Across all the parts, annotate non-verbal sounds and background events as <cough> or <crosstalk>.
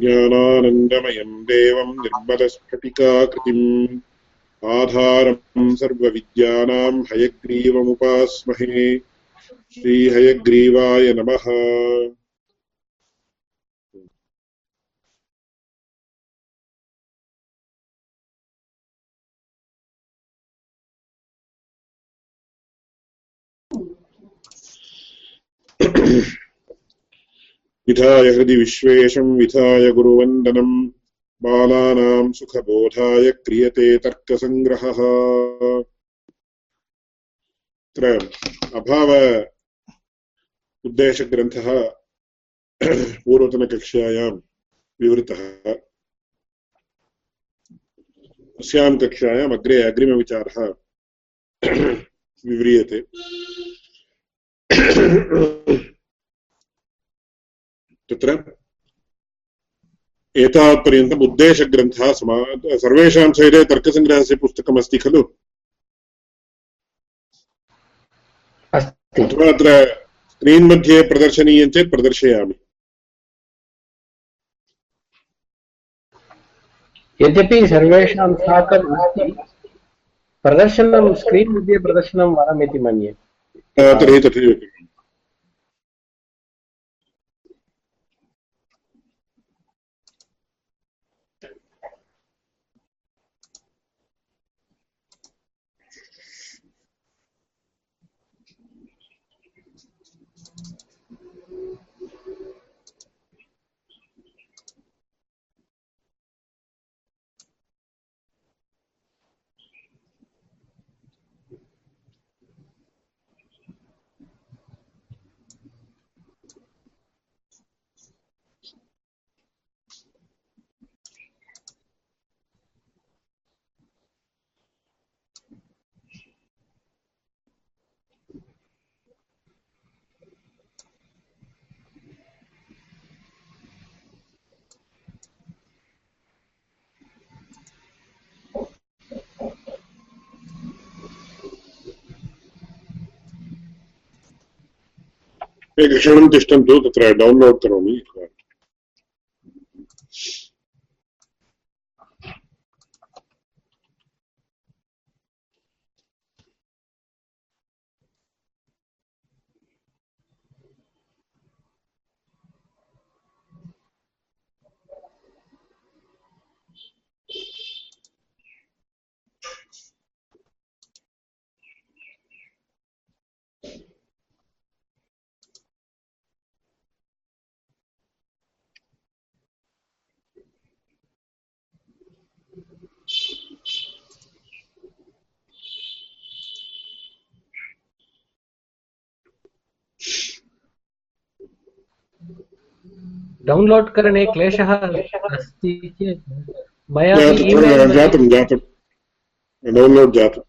ज्ञानानन्दमयम् देवम् निर्मलस्फटिकाकृतिम् आधारम् सर्वविद्यानाम् हयग्रीवमुपास्महे। श्रीहयग्रीवाय नमः। विधाय हृदि विश्वेशम् विधाय गुरुवन्दनम्। बालानाम् सुखबोधाय क्रियते तर्कसङ्ग्रहः अत्र अभाव उद्देशग्रन्थः पूर्वतनकक्षायाम् विवृतः। अस्यां कक्षायाम् अग्रे अग्रिमविचारः विव्रियते। तत्र एतावत्पर्यन्तम् उद्देशग्रन्थः समा सर्वेषां सविधे तर्कसङ्ग्रहस्य पुस्तकमस्ति खलु? अथवा अत्र स्क्रीन् मध्ये प्रदर्शनीयं चेत् प्रदर्शयामि। यद्यपि सर्वेषां साकम् अस्ति प्रदर्शनं स्क्रीन् मध्ये प्रदर्शनं वरमिति मन्ये। तर्हि तथैव। एकक्षणं तिष्ठन्तु तत्र डौन्लोड् करोमि डौन्लोड् करणे क्लेशः अस्ति चेत् मया जातं जातं डौन्लोड् जातम्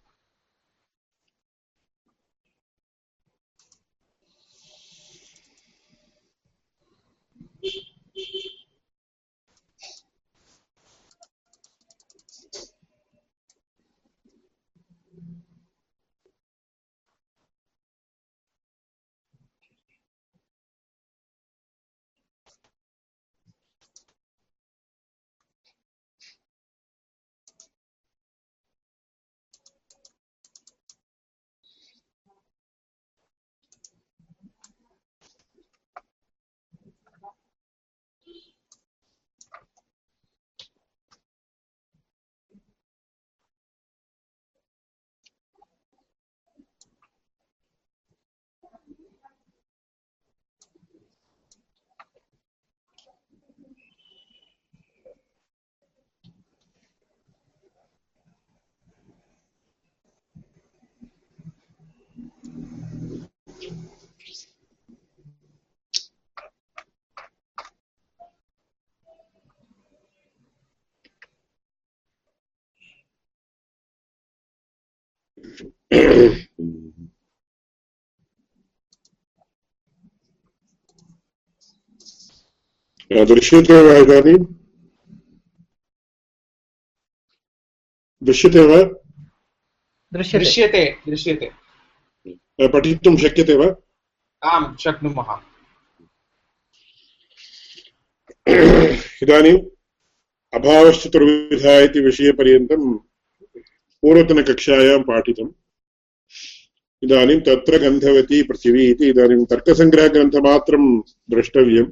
दृश्यते वा इदानीं दृश्यते। वा दृश्यते। दृश्यते पठितुं uh, शक्यते वा आं शक्नुमः इदानीम् अभावश्चतुर्विधा इति विषयपर्यन्तं पूर्वतनकक्षायां पाठितम्। इदानीं तत्र गन्धवती पृथिवी इति इदानीं तर्कसङ्ग्रहग्रन्थमात्रं द्रष्टव्यम्।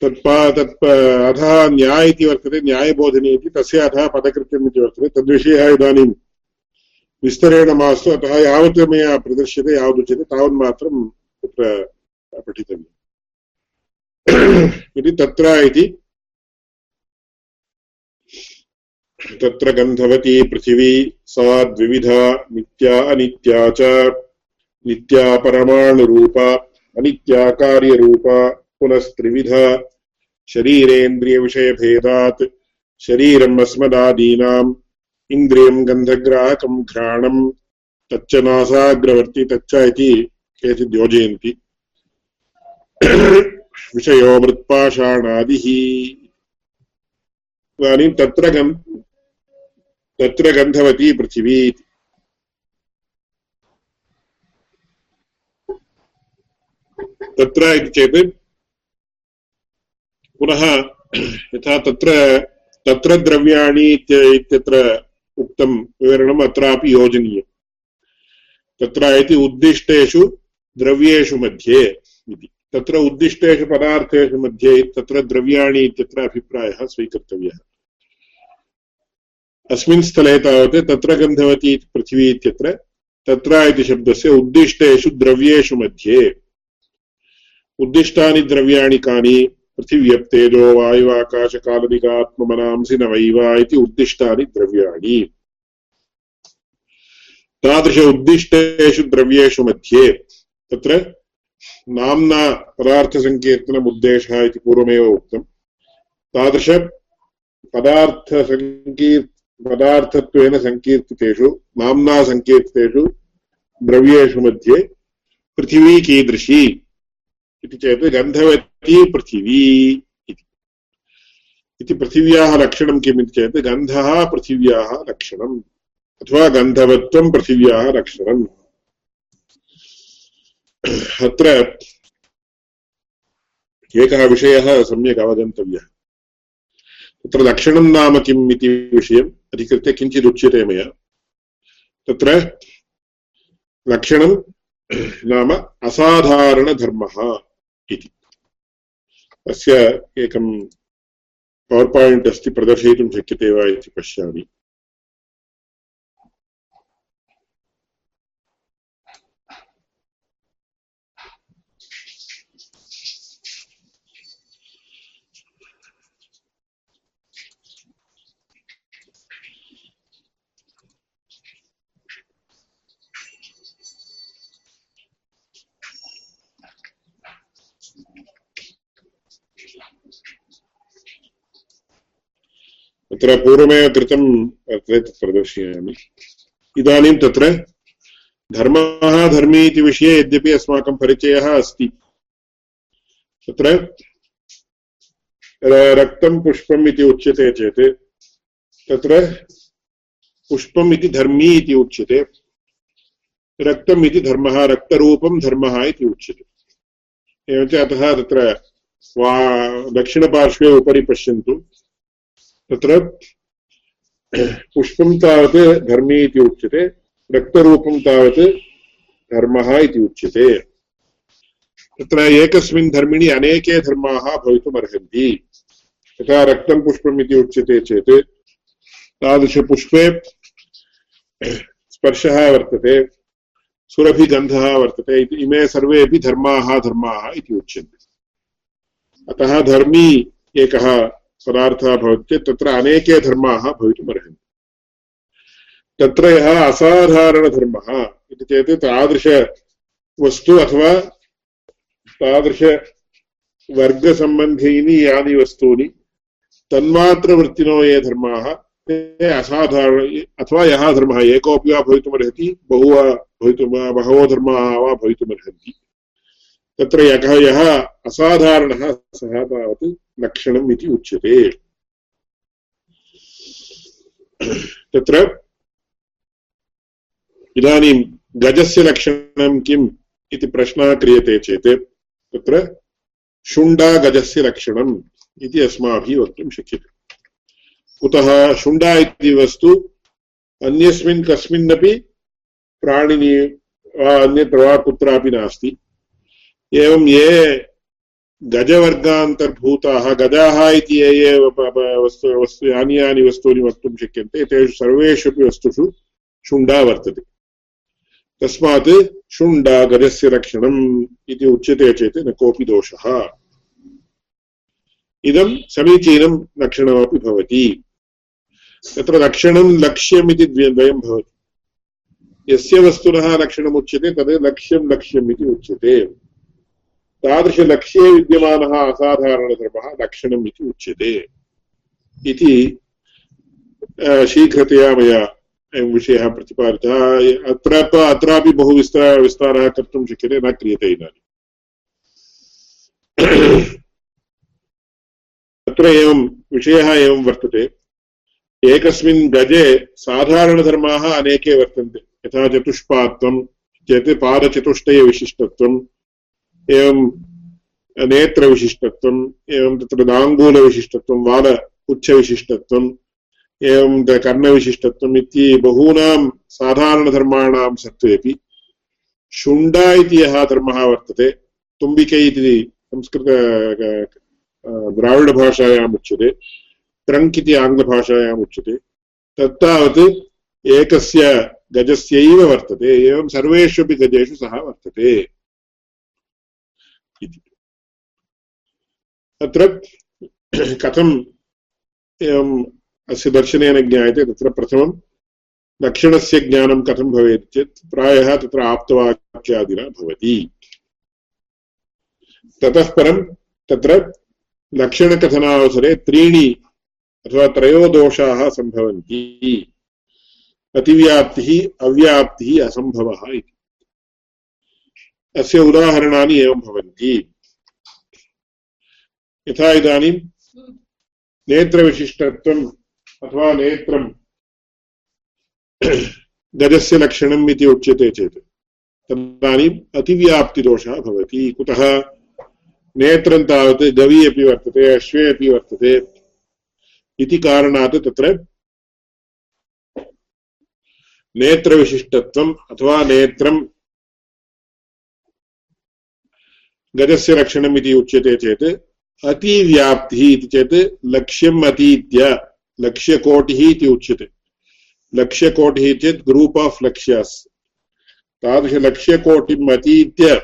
तत्पा तत् अधः न्याय इति वर्तते, न्यायबोधिनी इति, तस्य अधः पदकृत्यम् इति वर्तते। तद्विषयः इदानीं विस्तरेण मास्तु, अतः यावत् मया प्रदर्श्यते यावदुच्यते तावन्मात्रं तत्र पठितव्यम्। इति तत्र इति तत्र गन्धवती पृथिवी, सा द्विविधा, नित्या अनित्या च। नित्या परमाणुरूपा, अनित्या कार्यरूपा, पुनस्त्रिविधा, शरीरेन्द्रियविषयभेदात्, शरीरम् अस्मदादीनाम्, इन्द्रियम् गन्धग्राहकम् घ्राणम्, तच्च नासाग्रवर्ति, तच्च इति केचित् योजयन्ति। विषयो मृत्पाषाणादिः। इदानीं तत्र गन् तत्र गन्धवती पृथिवी तत्र इति चेत् पुनः यथा तत्र तत्र द्रव्याणि इत्यत्र उक्तं विवरणम् अत्रापि योजनीयम्। तत्र इति उद्दिष्टेषु द्रव्येषु मध्ये इति। तत्र उद्दिष्टेषु पदार्थेषु मध्ये तत्र द्रव्याणि इत्यत्र अभिप्रायः स्वीकर्तव्यः। अस्मिन् स्थले तावत् तत्र गन्धवती पृथिवी इत्यत्र, तत्र इति शब्दस्य उद्दिष्टेषु द्रव्येषु मध्ये। उद्दिष्टानि द्रव्याणि कानि? पृथिव्यप्तेजो वायुवाकाशकालदिकात्ममनांसि न वैवा इति उद्दिष्टानि द्रव्याणि। तादृश उद्दिष्टेषु द्रव्येषु मध्ये, तत्र नाम्ना पदार्थसङ्कीर्तनम् उद्देशः इति पूर्वमेव उक्तम्। तादृश पदार्थसङ्कीर् पदार्थत्वेन सङ्कीर्तितेषु नाम्ना सङ्कीर्तितेषु द्रव्येषु मध्ये पृथिवी कीदृशी इति चेत् गन्धवती पृथिवी इति पृथिव्याः लक्षणं किम् इति चेत् गन्धः पृथिव्याः लक्षणम्, अथवा गन्धवत्वं पृथिव्याः लक्षणम्। अत्र एकः विषयः सम्यक् अवगन्तव्यः। तत्र लक्षणं नाम किम् इति विषयम् अधिकृत्य किञ्चिदुच्यते मया। तत्र लक्षणं नाम असाधारणधर्मः इति। तस्य एकं पवर् पायिण्ट् अस्ति, प्रदर्शयितुं शक्यते वा इति पश्यामि। तत्र पूर्वमेव कृतं तत् प्रदर्शयामि। इदानीं तत्र धर्मः धर्मी इति विषये यद्यपि अस्माकं परिचयः अस्ति। तत्र रक्तं पुष्पम् इति उच्यते चेत्, तत्र पुष्पम् इति धर्मी इति उच्यते, रक्तम् इति धर्मः, रक्तरूपं धर्मः इति उच्यते। एवञ्च अतः तत्र वा दक्षिणपार्श्वे उपरि पश्यन्तु। तत्र पुष्पं तावत् धर्मी इति उच्यते, रक्तरूपं तावत् धर्मः इति उच्यते। तत्र एकस्मिन् धर्मिणि अनेके धर्माः भवितुमर्हन्ति। यथा रक्तं पुष्पम् इति उच्यते चेत् तादृशपुष्पे स्पर्शः वर्तते, सुरभिगन्धः वर्तते इति, इमे सर्वेपि धर्माः धर्माः इति उच्यन्ते। अतः धर्मी एकः पदार्थः भवति चेत् तत्र अनेके धर्माः भवितुमर्हन्ति। तत्र यः असाधारणधर्मः इति चेत् तादृशवस्तु अथवा तादृशवर्गसम्बन्धीनि यानि वस्तूनि तन्मात्रवृत्तिनो ये धर्माः, ते असाधारण अथवा यः धर्मः, एकोऽपि वा भवितुमर्हति, बहु वा भवितुं बहवो धर्माः वा भवितुमर्हन्ति। तत्र यः यः असाधारणः, सः तावत् लक्षणम् इति उच्यते। तत्र इदानीं गजस्य लक्षणं किम् इति प्रश्नः क्रियते चेत् तत्र शुण्डागजस्य लक्षणम् इति अस्माभिः वक्तुं शक्यते। कुतः शुण्डा इति वस्तु अन्यस्मिन् कस्मिन्नपि प्राणिनि वा अन्यत्र वा कुत्रापि नास्ति। एवं ये गजवर्गान्तर्भूताः गजाः इति ये ये वस्तु वस्तु यानि यानि वस्तूनि वक्तुं शक्यन्ते, तेषु सर्वेषु अपि वस्तुषु शुण्डा वर्तते। तस्मात् शुण्डा गजस्य लक्षणम् इति उच्यते चेत् न कोऽपि दोषः। इदं समीचीनं लक्षणमपि भवति। तत्र लक्षणं लक्ष्यम् इति द्वयं भवति। यस्य वस्तुनः लक्षणमुच्यते तद् लक्ष्यं लक्ष्यम् इति उच्यते। तादृशलक्ष्ये विद्यमानः असाधारणधर्मः लक्षणम् इति उच्यते इति शीघ्रतया मया अयं विषयः प्रतिपादितः। अत्र अत्रापि बहु विस्तार, विस्तारः कर्तुं शक्यते, न क्रियते इदानीम् अत्र एवं विषयः एवं वर्तते। एकस्मिन् गजे साधारणधर्माः अनेके वर्तन्ते। यथा चतुष्पात्वं चेत् पादचतुष्टयविशिष्टत्वं एवं नेत्रविशिष्टत्वम्, एवं तत्र दाङ्गूलविशिष्टत्वं वाल उच्छविशिष्टत्वम् एवं कर्णविशिष्टत्वम् इति बहूनां साधारणधर्माणां सत्त्वेपि शुण्डा इति यः धर्मः वर्तते, तुम्बिकै इति संस्कृत द्राविडभाषायाम् उच्यते, ट्रङ्क् इति आङ्ग्लभाषायाम् उच्यते, तत्तावत् एकस्य गजस्यैव वर्तते, एवं सर्वेषु अपि गजेषु सः वर्तते। इति अत्र कथम् एवम् अस्य दर्शनेन ज्ञायते, तत्र प्रथमं लक्षणस्य ज्ञानं कथं भवेत् चेत् प्रायः तत्र आप्तवाक्यादिना भवति। ततः परं तत्र त्रीणि अथवा त्रयो दोषाः सम्भवन्ति। अतिव्याप्तिः, अव्याप्तिः, असम्भवः इति। अस्य उदाहरणानि एवं भवन्ति। यथा इदानीं नेत्रविशिष्टत्वम् अथवा नेत्रं गजस्य लक्षणम् इति उच्यते चेत्, तदानीम् अतिव्याप्तिदोषः भवति। कुतः? नेत्रं तावत् गवि अपि वर्तते, अश्वे अपि वर्तते इति कारणात् तत्र नेत्रविशिष्टत्वम् अथवा नेत्रं गजस्य लक्षणम् इति उच्यते चेत्, अतिव्याप्तिः इति चेत् लक्ष्यम् अतीत्य लक्ष्यकोटिः इति उच्यते। लक्ष्यकोटिः चेत् ग्रूप् आफ् लक्ष्यास्। तादृशलक्ष्यकोटिम् अतीत्य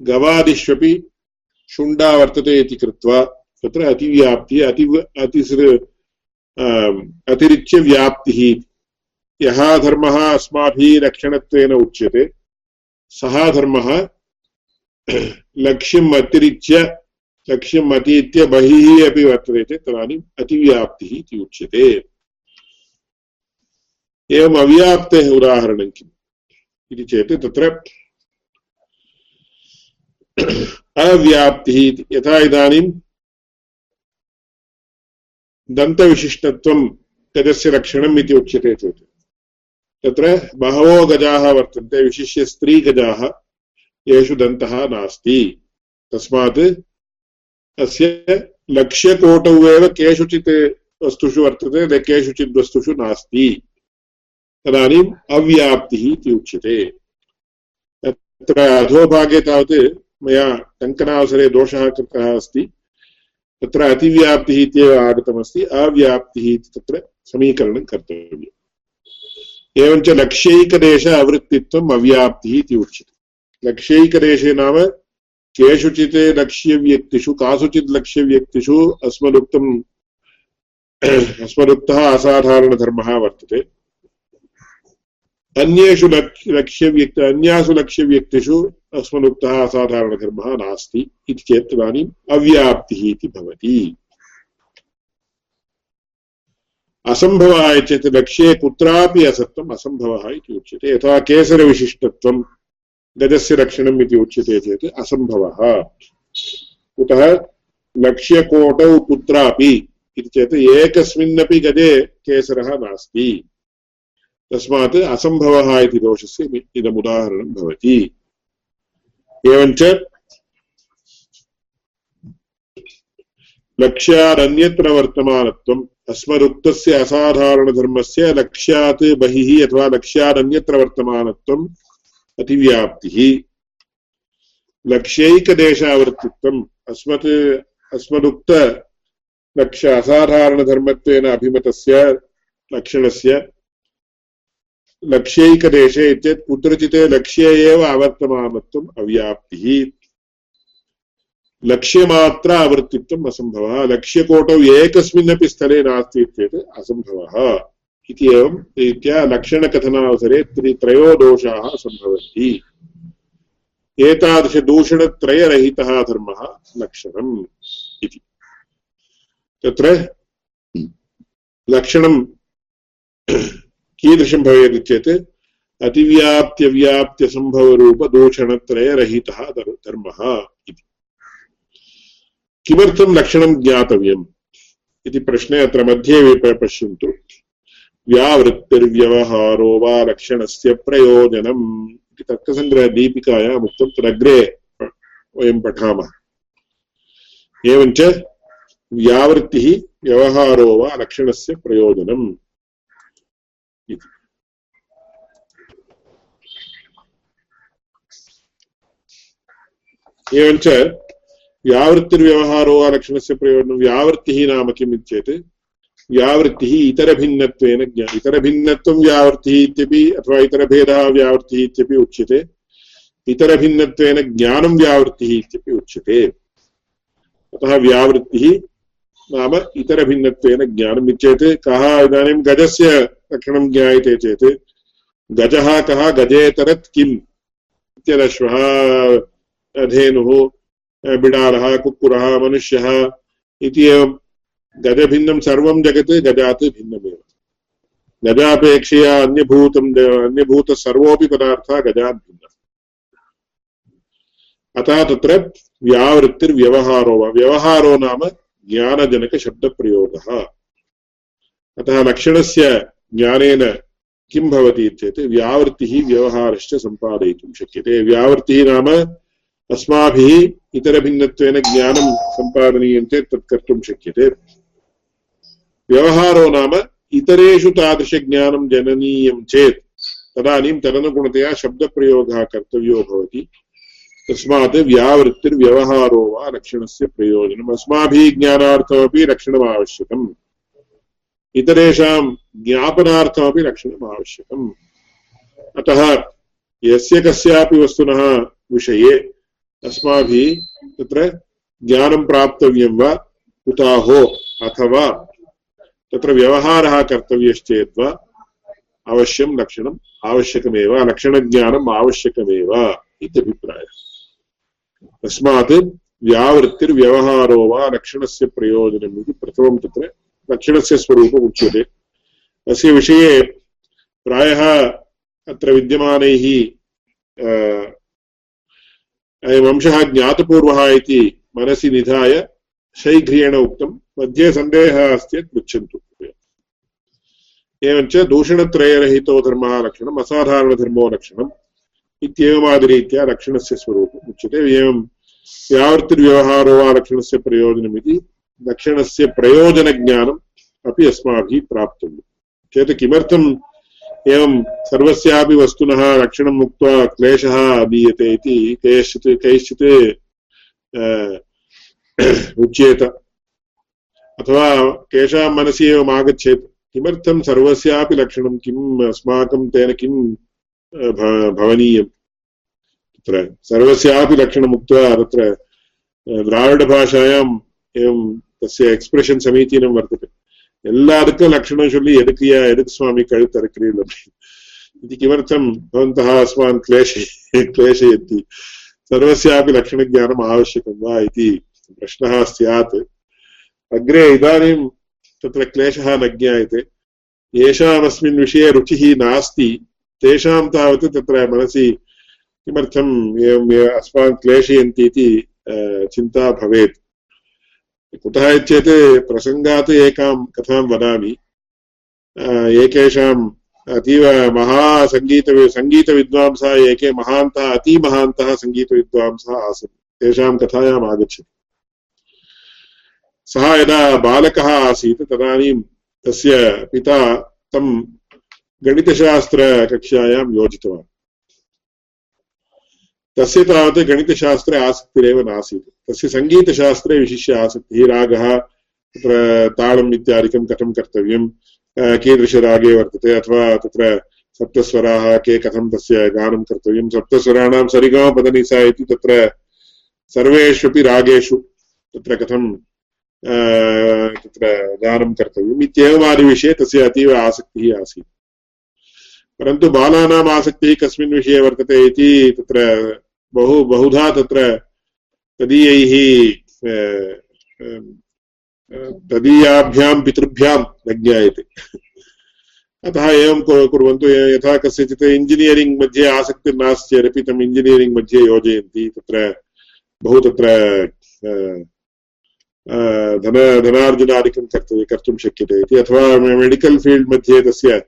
गवादिष्वपि शुण्डा वर्तते इति कृत्वा तत्र अतिव्याप्तिः, अति अतिसृ अतिरिच्य व्याप्तिः यः धर्मः अस्माभिः लक्षणत्वेन उच्यते, सः धर्मः <coughs> लक्ष्यम् अतिरिच्य लक्ष्यम् अतीत्य बहिः अपि वर्तते चेत् तदानीम् अतिव्याप्तिः इति उच्यते। एवम् अव्याप्तेः उदाहरणं किम्? इति चेत् तत्र <coughs> अव्याप्तिः यथा इदानीं दन्तविशिष्टत्वं गजस्य लक्षणम् इति उच्यते चेत्। तत्र बहवो गजाः वर्तन्ते, विशिष्य स्त्रीगजाः। येषु दन्तः नास्ति। तस्मात् अस्य लक्ष्यकोटौ एव केषुचित् वस्तुषु वर्तते, न केषुचित् वस्तुषु नास्ति। तदानीम् अव्याप्तिः इति उच्यते। तत्र अधोभागे तावत् मया टङ्कनावसरे दोषः कृतः अस्ति। तत्र अतिव्याप्तिः इत्येव आगतमस्ति। अव्याप्तिः इति तत्र समीकरणं कर्तव्यम्। एवञ्च लक्ष्यैकदेश अवृत्तित्वम् अव्याप्तिः इति उच्यते। लक्ष्यैकदेशे नाम केषुचित् लक्ष्यव्यक्तिषु, कासुचित् लक्ष्यव्यक्तिषु अस्मदुक्तम्, अस्मदुक्तः असाधारणधर्मः वर्तते। अन्येषु लक्ष्यव्यक्ति, अन्यासु लक्ष्यव्यक्तिषु अस्मदुक्तः असाधारणधर्मः नास्ति इति चेत् तदानीम् अव्याप्तिः इति भवति। असम्भवः चेत् लक्ष्ये कुत्रापि असत्त्वम् असम्भवः इति उच्यते। यथा केसरविशिष्टत्वं गजस्य रक्षणम् इति उच्यते चेत् असम्भवः। कुतः लक्ष्यकोटौ कुत्रापि इति चेत् एकस्मिन्नपि गजे केसरः नास्ति। तस्मात् असम्भवः इति दोषस्य इदमुदाहरणं भवति। एवञ्च लक्ष्यादन्यत्र वर्तमानत्वम्, अस्मदुक्तस्य असाधारणधर्मस्य लक्ष्यात् बहिः अथवा लक्ष्यादन्यत्र वर्तमानत्वम् अतिव्याप्तिः लक्ष्यैकदेशावर्तित्वम् अस्मत्, अस्मदुक्त लक्ष्य असाधारणधर्मत्वेन अभिमतस्य लक्षणस्य लक्ष्यैकदेशे चेत् कुत्रचित् लक्ष्ये एव अवर्तमानत्वम् अव्याप्तिः। लक्ष्यमात्र आवर्तित्वम् असम्भवः। लक्ष्यकोटौ एकस्मिन्नपि स्थले नास्ति चेत् असम्भवः। इति एवं रीत्या लक्षणकथनावसरे त्रयो दोषाः सम्भवन्ति। एतादृशदूषणत्रयरहितः धर्मः लक्षणम् इति। तत्र लक्षणं कीदृशं भवेत् चेत् अतिव्याप्त्यव्याप्त्यसम्भवरूपदूषणत्रयरहितः धर्मः इति। किमर्थं लक्षणं ज्ञातव्यम्? इति प्रश्ने अत्र मध्ये पश्यन्तु। व्यावृत्तिर्व्यवहारो वा लक्षणस्य प्रयोजनम् इति तर्कसङ्ग्रहदीपिकायाम् उक्तं तदग्रे वयं पठामः। एवञ्च व्यावृत्तिः व्यवहारो वा लक्षणस्य प्रयोजनम् इति। एवञ्च व्यावृत्तिर्व्यवहारो वा लक्षणस्य प्रयोजनं, व्यावृत्तिः नाम किम् चेत् व्यावृत्तिः इतरभिन्नत्वेन ज्ञा, इतरभिन्नत्वं व्यावृत्तिः इत्यपि अथवा इतरभेदः व्यावृत्तिः इत्यपि उच्यते। इतरभिन्नत्वेन ज्ञानं व्यावृत्तिः इत्यपि उच्यते। अतः व्यावृत्तिः नाम इतरभिन्नत्वेन ज्ञानम् इत्येत्। कः इदानीं गजस्य लक्षणं ज्ञायते चेत्, गजः कः गजेतरत् किम्? इत्यदश्वः धेनुः बिडालः कुक्कुरः, मनुष्यः इति एवं गजभिन्नं सर्वं जगत् गजात् भिन्नमेव गजापेक्षया अन्यभूतं अन्यभूतः सर्वोऽपि पदार्थः गजात् भिन्नः अतः तत्र व्यावृत्तिर्व्यवहारो वा व्यवहारो नाम ज्ञानजनकशब्दप्रयोगः अतः लक्षणस्य ज्ञानेन किं भवति चेत् व्यावृत्तिः व्यवहारश्च सम्पादयितुं शक्यते व्यावृत्तिः नाम अस्माभिः इतरभिन्नत्वेन ज्ञानं सम्पादनीयं चेत् तत् कर्तुं शक्यते व्यवहारो नाम इतरेषु तादृशज्ञानं जननीयं चेत् तदानीं तदनुगुणतया शब्दप्रयोगः कर्तव्यो भवति। तस्मात् व्यावृत्तिर्व्यवहारो वा लक्षणस्य प्रयोजनम्। अस्माभिः ज्ञानार्थमपि लक्षणम् आवश्यकम्। इतरेषां ज्ञापनार्थमपि लक्षणम् आवश्यकम्। अतः यस्य कस्यापि वस्तुनः विषये अस्माभिः तत्र ज्ञानं प्राप्तव्यं वा उताहो अथवा तत्र व्यवहारः कर्तव्यश्चेत् वा अवश्यं लक्षणम् आवश्यकमेव, लक्षणज्ञानम् आवश्यकमेव इत्यभिप्रायः तस्मात् व्यावृत्तिर्व्यवहारो वा लक्षणस्य प्रयोजनम् इति प्रथमं तत्र लक्षणस्य स्वरूपम् उच्यते। अस्य विषये प्रायः अत्र विद्यमानैः अयम् ज्ञातपूर्वः इति मनसि निधाय शैघ्र्येण उक्तं मध्ये सन्देहः अस्ति चेत् पृच्छन्तु एवञ्च दूषणत्रयरहितो धर्मः लक्षणम्, असाधारणधर्मो लक्षणम् इत्येवमादिरीत्या लक्षणस्य स्वरूपम् उच्यते। एवं व्यावृत्तिर्व्यवहारो वा लक्षणस्य प्रयोजनमिति लक्षणस्य प्रयोजनज्ञानम् अपि अस्माभिः प्राप्तव्यम्। चेत् किमर्थम् एवं सर्वस्यापि वस्तुनः लक्षणम् उक्त्वा क्लेशः दीयते इति कैश्चित् कैश्चित् उच्येत। अथवा तेषां मनसि एवम् आगच्छेत् किमर्थं सर्वस्यापि लक्षणं किम्, अस्माकं तेन किं भवनीयम्? तत्र सर्वस्यापि लक्षणम् उक्त्वा तत्र द्राविडभाषायाम् एवं तस्य एक्स्प्रेशन् समीचीनं वर्तते। എല്ലാവർക്കും ലക്ഷണം ചൊല്ലി എടുക്കുക എടുക്ക് സ്വാമി കഴുത്തറക്കുകയുള്ളു ഇത് കിമർത്ഥം ഭവന്തः अस्मान् क्लेशय क्लेशयन्ति। सर्वस्यापि लक्षणज्ञानम् आवश्यकं वा इति प्रश्नः स्यात्। अग्रे इदानीं तत्र क्लेशः न ज्ञायते। येषामस्मिन् विषये रुचिः नास्ति। तेषां तावत् तत्र मनसि किमर्थम् एवम् अस्मान् क्लेशयन्ति इति चिन्ता भवेत्। कुतः चेत् प्रसङ्गात् एकां कथां वदामि। एकेषाम् अतीव महासङ्गीत सङ्गीतविद्वांसः, एके महान्तः, अतिमहान्तः सङ्गीतविद्वांसः आसन्। तेषां कथायाम् आगच्छति। सः यदा बालकः आसीत् तदानीं तस्य पिता तं गणितशास्त्रकक्षायां योजितवान्। तस्य तावत् गणितशास्त्रे आसक्तिरेव नासीत्। तस्य सङ्गीतशास्त्रे विशिष्य आसक्तिः रागः, तत्र तालम् इत्यादिकं कथं कर्तव्यं कीदृशरागे वर्तते, अथवा तत्र सप्तस्वराः, के कथं तस्य गानं कर्तव्यं, सप्तस्वराणां सरिगमपदनिसा इति तत्र सर्वेष्वपि रागेषु तत्र कथं तत्र गानं कर्तव्यम् इत्येवमादिविषये तस्य अतीव आसक्तिः आसीत् परन्तु बालानाम् आसक्तिः कस्मिन् विषये वर्तते इति तत्र बहु बहुधा तत्र तदीयैः तदीयाभ्यां पितृभ्यां न ज्ञायते अतः एवं कुर्वन्तु यथा कस्यचित् इञ्जिनियरिङ्ग् मध्ये आसक्तिर्नास्ति चेदपि तम् इञ्जिनियरिङ्ग् मध्ये योजयन्ति तत्र बहु तत्र धन, धनार्जनादिकं कर्तव्य, कर्तुं शक्यते इति। अथवा मेडिकल् फील्ड् मध्ये तस्य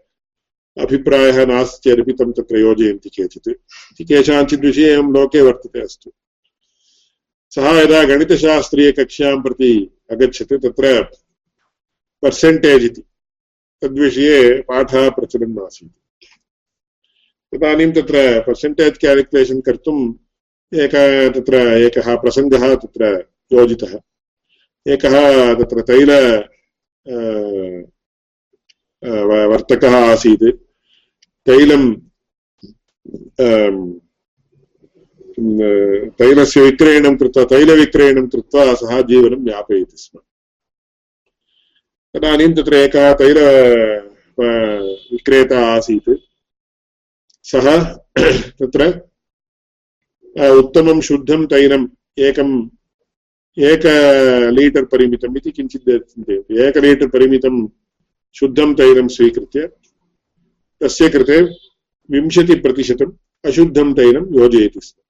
अभिप्रायः नास्ति चेदपि तं तत्र योजयन्ति केचित्। इति केषाञ्चित् विषये एवं लोके वर्तते अस्तु। सः यदा गणितशास्त्रीयकक्ष्यां प्रति अगच्छत्, तत्र पर्सेण्टेज् इति। तद्विषये पाठः प्रचलन् आसीत्। तदानीं तत्र पर्सेण्टेज् केल्कुलेशन् कर्तुम् एक तत्र एकः प्रसङ्गः तत्र योजितः। एकः तत्र तैल वर्तकः आसीत्। तैलं तैलस्य विक्रयणं कृत्वा, तैलविक्रयणं कृत्वा सः जीवनं यापयति स्म। तदानीं तत्र एकः तैल विक्रेता आसीत्। सः तत्र उत्तमं शुद्धं तैलम् एकम् एक लीटर् परिमितम् इति किञ्चित् एक लीटर् परिमितं शुद्धं तैलं स्वीकृत्य, तस्य कृते विंशतिप्रतिशतम् अशुद्धं तैलं योजयति स्म।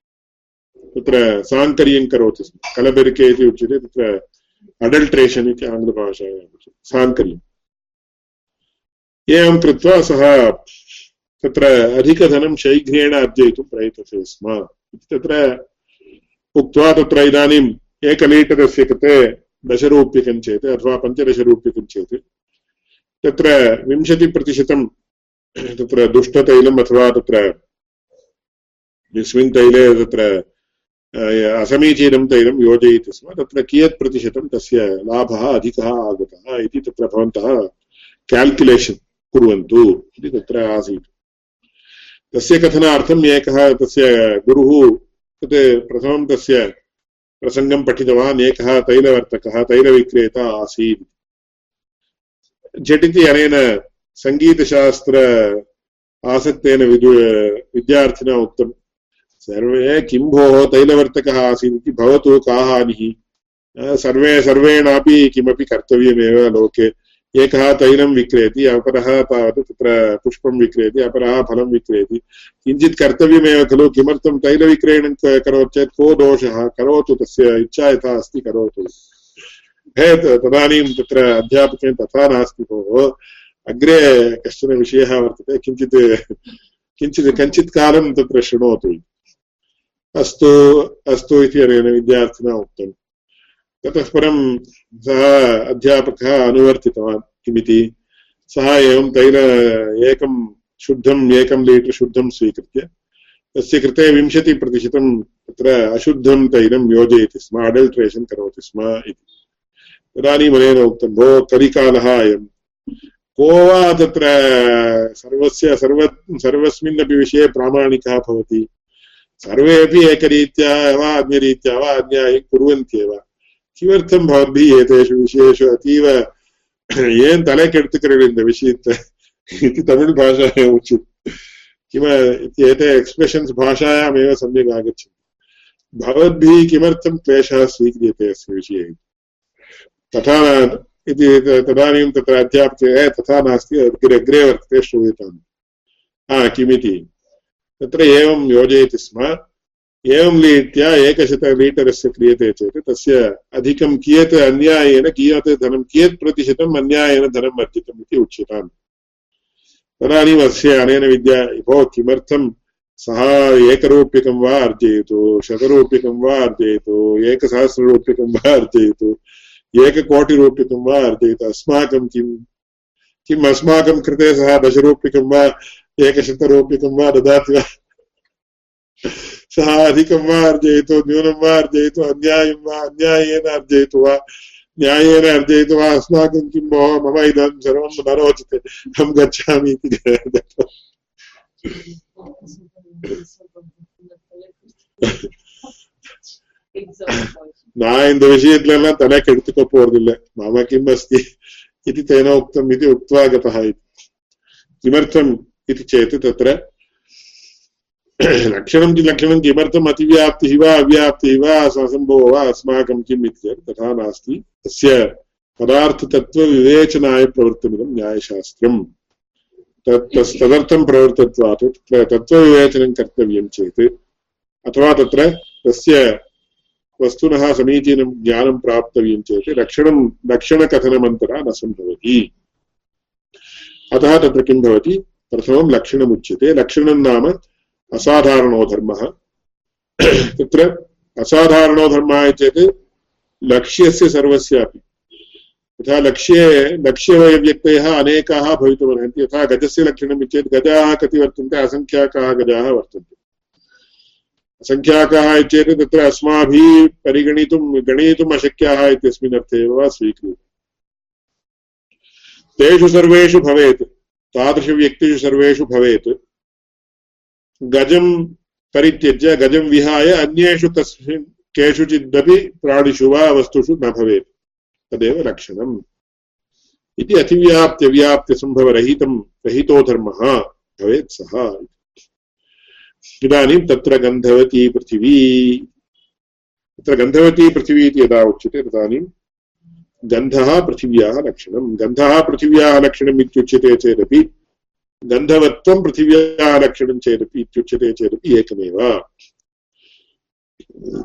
तत्र साङ्कर्यं करोति स्म। कलबेरिके इति उच्यते, तत्र अडल्ट्रेशन् इति आङ्ग्लभाषायां साङ्कर्यम्। एवं कृत्वा सः तत्र अधिकधनं शीघ्रेण अर्जयितुं प्रयतते स्म। इति तत्र उक्त्वा तत्र इदानीम् एकलीटरस्य कृते दशरूप्यकं चेत्, अथवा पञ्चदशरूप्यकं चेत्, तत्र विंशतिप्रतिशतं तत्र दुष्टतैलम् अथवा तत्र यस्मिन् तैले तत्र असमीचीनं तैलं योजयति स्म, तत्र कियत् प्रतिशतं तस्य लाभः अधिकः आगतः इति तत्र भवन्तः केल्क्युलेशन् कुर्वन्तु इति तत्र आसीत्। तस्य कथनार्थम् एकः, तस्य गुरुः तत् प्रथमं तस्य प्रसङ्गं पठितवान् एकः तैलवर्तकः तैलविक्रेता आसीत् झटिति अनेन सङ्गीतशास्त्र आसक्तेन विदु विद्यार्थिना उक्तम् सर्वे किं भोः तैलवर्तकः आसीत् इति भवतु का हानिः सर्वे सर्वेणापि किमपि कर्तव्यमेव लोके एकः तैलं विक्रेति, अपरः तावत् तत्र पुष्पं विक्रेति, अपरः फलं विक्रेति। किञ्चित् कर्तव्यमेव खलु, किमर्थं तैलविक्रयणं करोति चेत् को दोषः? करोतु, तस्य इच्छा यथा अस्ति, करोतु। हे तदानीं तत्र अध्यापकेन तथा नास्ति भोः। अग्रे कश्चन विषयः वर्तते, किञ्चित् किञ्चित्, कञ्चित् कालं तत्र शृणोतु। अस्तु अस्तु इति अनेन विद्यार्थिना उक्तम्। ततः परं सः अध्यापकः अनुवर्तितवान् किमिति। सः एवं तैल एकं शुद्धम् एकं लीटर् शुद्धं स्वीकृत्य तस्य कृते विंशतिप्रतिशतं तत्र अशुद्धं तैलं योजयति स्म, अडल्ट्रेशन् करोति स्म इति। तदानीम् अनेन उक्तं, भो कलिकालः अयं को वा तत्र सर्वस्य, सर्व, सर्वस्मिन्नपि विषये प्रामाणिकः भवति? सर्वेपि एकरीत्या वा अन्यरीत्या वा अन्यायं कुर्वन्त्येव। किमर्थं भवद्भिः एतेषु विषयेषु अतीव येन तले केडुतुकरेण इन्द विषयत् इति तमिळ्भाषायाम् उच्यते किम एते एक्स्प्रेशन्स् भाषायामेव सम्यक् आगच्छन्ति। भवद्भिः किमर्थं क्लेशः स्वीक्रियते अस्य विषये? तथा इति तदानीं तत्र अध्यापके तथा नास्ति, अग्रे अग्रे वर्तते श्रूयताम्। हा, किमिति? तत्र एवं योजयति स्म। एवं रीत्या एकशतलीटरस्य क्रियते चेत् तस्य अधिकं कियत् अन्यायेन, कियत् धनं, कियत् प्रतिशतम् अन्यायेन धनम् अर्जितम् इति उच्यताम्। तदानीम् अस्य अनेन विद्या, भो किमर्थं सः एकरूप्यकं वा अर्जयतु, शतरूप्यकं वा अर्जयतु, एकसहस्ररूप्यकं वा अर्जयतु, एककोटिरूप्यकं वा अर्जयतु, अस्माकं किम् किम् अस्माकं कृते सः दशरूप्यकं वा, एकशतरूप्यकं वा ददाति वा? सः अधिकं वा अर्जयतु न्यूनं वा अर्जयतु अन्यायं वा अन्यायेन अर्जयतु वा न्यायेन अर्जयतु वा अस्माकं किं भोः मम इदानीं सर्वं न रोचते अहं गच्छामि इति நான் இந்த விஷயத்துல எல்லாம் தலை கெடுத்துக்க போறதில்லை மம किम् अस्ति इति तेन उक्तम् इति उक्त्वा गतः इति किमर्थम् इति चेत् तत्र लक्षणं लक्षणं किमर्थम् अतिव्याप्तिः वा अव्याप्तिः वा असम्भवो वा अस्माकं किम् इति चेत् तथा नास्ति। तस्य पदार्थतत्त्वविवेचनाय प्रवृत्तमिदं न्यायशास्त्रम्। तदर्थं प्रवृत्तत्वात् तत्र तत्त्वविवेचनं कर्तव्यं चेत्। अथवा तत्र तस्य वस्तुनः समीचीनं ज्ञानं प्राप्तव्यं चेत् लक्षणं लक्षणकथनमन्तरा न सम्भवति। अतः तत्र किं भवति? प्रथमं लक्षणमुच्यते। लक्षणं नाम असाधारणो धर्मः तत्र असाधारणो धर्मः चेत् लक्ष्यस्य सर्वस्यापि यथा लक्ष्ये लक्ष्यव्यक्तयः अनेकाः भवितुमर्हन्ति। यथा गजस्य लक्षणम् चेत् गजाः कति वर्तन्ते, असङ्ख्याकाः गजाः वर्तन्ते। असङ्ख्याकाः चेत् तत्र अस्माभिः परिगणितुं गणयितुम् अशक्याः इत्यस्मिन् अर्थे एव स्वीक्रियते। तेषु सर्वेषु भवेत्, तादृशव्यक्तिषु सर्वेषु भवेत्। गजं परित्यज्य, गजं विहाय, अन्येषु तस्मिन् केषुचिदपि प्राणिषु वा वस्तुषु न भवेत्। तदेव लक्षणम्। इति अतिव्याप्त्यव्याप्त्यसम्भवरहितं रहितो धर्मः, भवेत् सः। इदानीं तत्र गन्धवती पृथिवी। तत्र गन्धवती पृथिवी इति यदा उच्यते, तदानीं गन्धः पृथिव्याः लक्षणं गन्धः पृथिव्याः लक्षणम् इत्युच्यते चेदपि गन्धवत्वं पृथिव्याः लक्षणं चेदपि इत्युच्यते चेदपि एकमेव।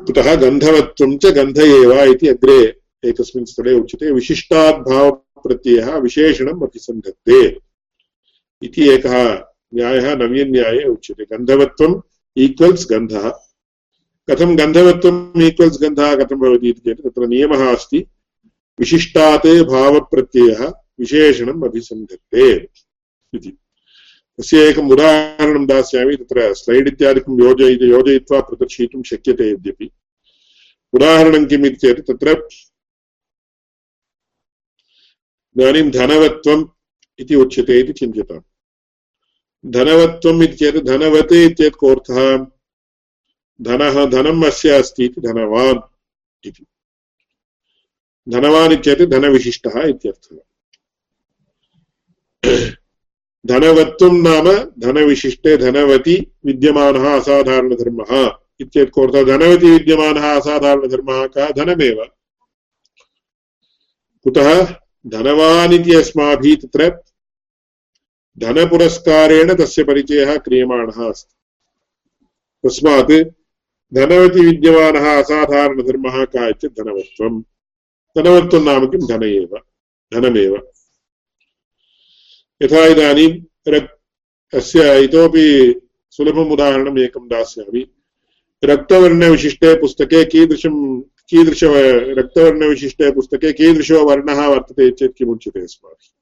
कुतः गन्धवत्वं च गन्ध एव इति अग्रे एकस्मिन् स्थले उच्यते। विशिष्टाद्भावप्रत्ययः विशेषणम् अभिसन्धत्ते इति एकः न्यायः नव्यन्याये उच्यते। गन्धवत्वम् ईक्वल्स् गन्धः। कथं गन्धवत्वम् ईक्वल्स् गन्धः, कथं भवति इति चेत् तत्र नियमः अस्ति। विशिष्टात् भावप्रत्ययः विशेषणम् अभिसन्धत्ते इति। तस्य एकम् उदाहरणं दास्यामि, तत्र स्लैड् इत्यादिकं योजय योजयित्वा प्रदर्शयितुं शक्यते यद्यपि. उदाहरणं किम् इति चेत् तत्र इदानीं धनवत्वम् इति उच्यते इति चिन्त्यताम् धनवत्वम् इति चेत् धनवत् इत्येतत् कोऽर्थः? धनः धनम् अस्य अस्ति इति धनवान् इति. धनवान् इत्येतत् धनविशिष्टः इत्यर्थः. धनवत्वं नाम धनविशिष्टे धनवति विद्यमानः असाधारणधर्मः इत्येतत् कोऽर्थः धनवति विद्यमानः असाधारणधर्मः कः? धनमेव। कुतः? धनवान् इति अस्माभिः तत्र धनपुरस्कारेण तस्य परिचयः क्रियमाणः अस्ति। तस्मात् धनवति विद्यमानः असाधारणधर्मः कः इत्येतत् धनवत्वम्। धनवत्वं नाम किं? धन एव। धनमेव। यथा इदानीं अस्य इतोपि सुलभम् उदाहरणम् एकं दास्यामि। रक्तवर्णविशिष्टे पुस्तके कीदृशं, कीदृश रक्तवर्णविशिष्टे पुस्तके कीदृशो वर्णः वर्तते चेत् किमुच्यते अस्माभिः?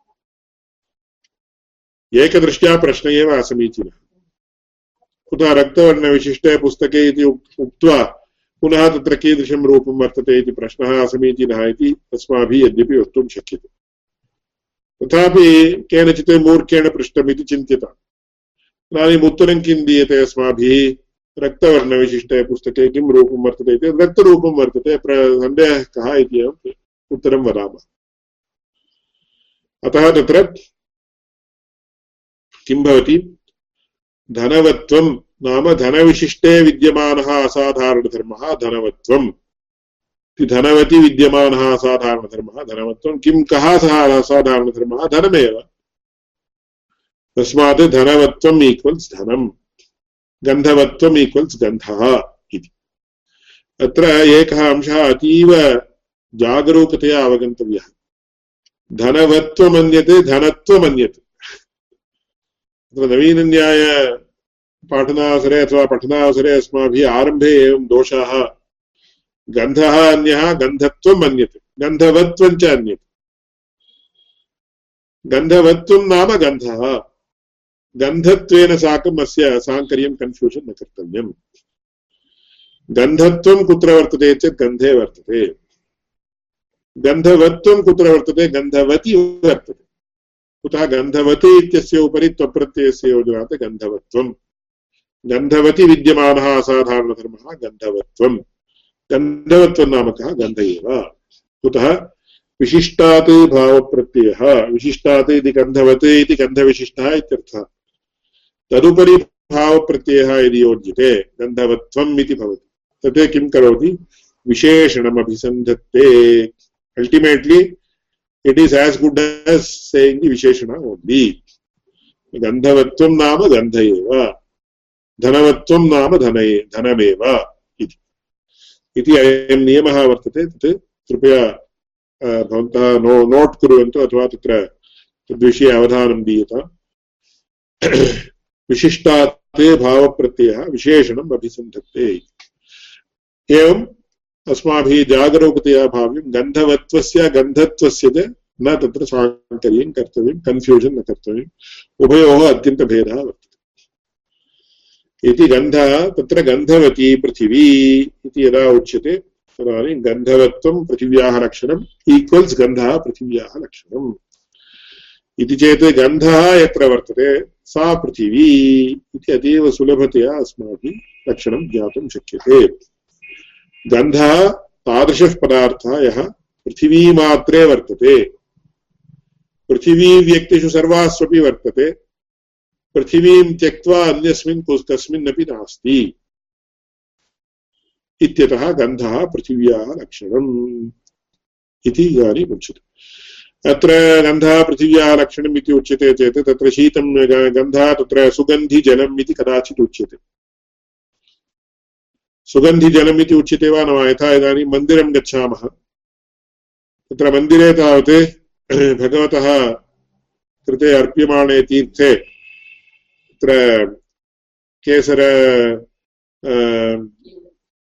एकदृष्ट्या प्रश्न एव असमीचीनः। कुतः रक्तवर्णविशिष्टे पुस्तके इति उक्त्वा पुनः तत्र कीदृशं रूपं वर्तते इति प्रश्नः असमीचीनः इति अस्माभिः यद्यपि वक्तुं शक्यते। तथापि केनचित् मूर्खेण पृष्टमिति चिन्त्यताम् इदानीम् उत्तरं किं दीयते अस्माभिः? रक्तवर्णविशिष्टे पुस्तके किं रूपं वर्तते इति? रक्तरूपं वर्तते सन्देहः कः इति एव उत्तरं वदामः। अतः तत्र किं भवति? धनवत्वं नाम धनविशिष्टे विद्यमानः असाधारणधर्मः, धनवत्वम्। धनवति विद्यमानः असाधारणधर्मः धनवत्वं किं, कः सः असाधारणधर्मः धनमेव। तस्मात् धनवत्वम् ईक्वल्स् धनम्। गन्धवत्वम् ईक्वल्स् गन्धः इति। अत्र एकः अंशः अतीव जागरूकतया अवगन्तव्यः। धनवत्वमन्यते धनत्वमन्यते। तत्र नवीनन्यायपाठनावसरे अथवा पठनावसरे अस्माभिः आरम्भे एवं दोषाः गन्धः अन्यः, गन्धत्वम् अन्यते गन्धवत्वं च अन्यते। नाम गन्धः। गन्धत्वेन साकम् अस्य साङ्कर्यं कन्फ्यूषन् न कर्तव्यम्। गन्धत्वं कुत्र वर्तते चेत् गन्धे वर्तते। गन्धवत्वं कुत्र वर्तते? गन्धवती वर्तते। कुतः गन्धवती इत्यस्य उपरि त्वप्रत्ययस्य योजनात् गन्धवत्वम्। गन्धवति विद्यमानः, असाधारणधर्मः गन्धवत्वम्। गन्धवत्वं नाम कः गन्ध एव कुतः? विशिष्टात् भावप्रत्ययः। विशिष्टात् इति गन्धवत् इति गन्धविशिष्टः इत्यर्थः। तदुपरि भावप्रत्ययः यदि योज्यते, गन्धवत्वम् इति भवति। तत् किं करोति? विशेषणम् अभिसन्धत्ते ultimately it is as good as saying विशेषण ओन्लि गन्धवत्वं नाम गन्ध एव धनवत्वं नाम धन धनमेव। इति अयं नियमः वर्तते, तत् कृपया भवन्तः नो, नोट् कुर्वन्तु, अथवा तत्र तद्विषये अवधानं दीयताम्। विशिष्टात् भावप्रत्ययः विशेषणम् अभिसन्धत्ते एवम् अस्माभिः जागरूकतया भाव्यं गन्धवत्वस्य गन्धत्वस्य च न तत्र साङ्कर्यं कर्तव्यं कन्फ्यूषन् न कर्तव्यम्। उभयोः अत्यन्तभेदः वर्तते। इति गन्धः, तत्र गन्धवती पृथिवी इति यदा उच्यते, तदानीं गन्धवत्वं पृथिव्याः लक्षणम् ईक्वल्स् गन्धः, पृथिव्याः लक्षणम्। इति चेत् गन्धः यत्र वर्तते, सा पृथिवी इति अतीव सुलभतया अस्माभिः लक्षणं ज्ञातुं शक्यते। गन्धः तादृशः पदार्थः, यः पृथिवीमात्रे वर्तते। पृथिवीव्यक्तिषु सर्वास्वपि वर्तते। पृथिवीं त्यक्त्वा अन्यस्मिन् कस्मिन्नपि नास्ति। इत्यतः गन्धः पृथिव्याः लक्षणम् इति इदानीम् उच्यते। अत्र गन्धः पृथिव्याः लक्षणम् इति उच्यते चेत् तत्र शीतं गन्धः तत्र सुगन्धिजलम् इति कदाचित् उच्यते। सुगन्धिजलम् इति उच्यते वा न वा? यथा इदानीं मन्दिरं गच्छामः। तत्र मन्दिरे तावत् <clears throat> भगवतः कृते अर्प्यमाणे तीर्थे तत्र केसर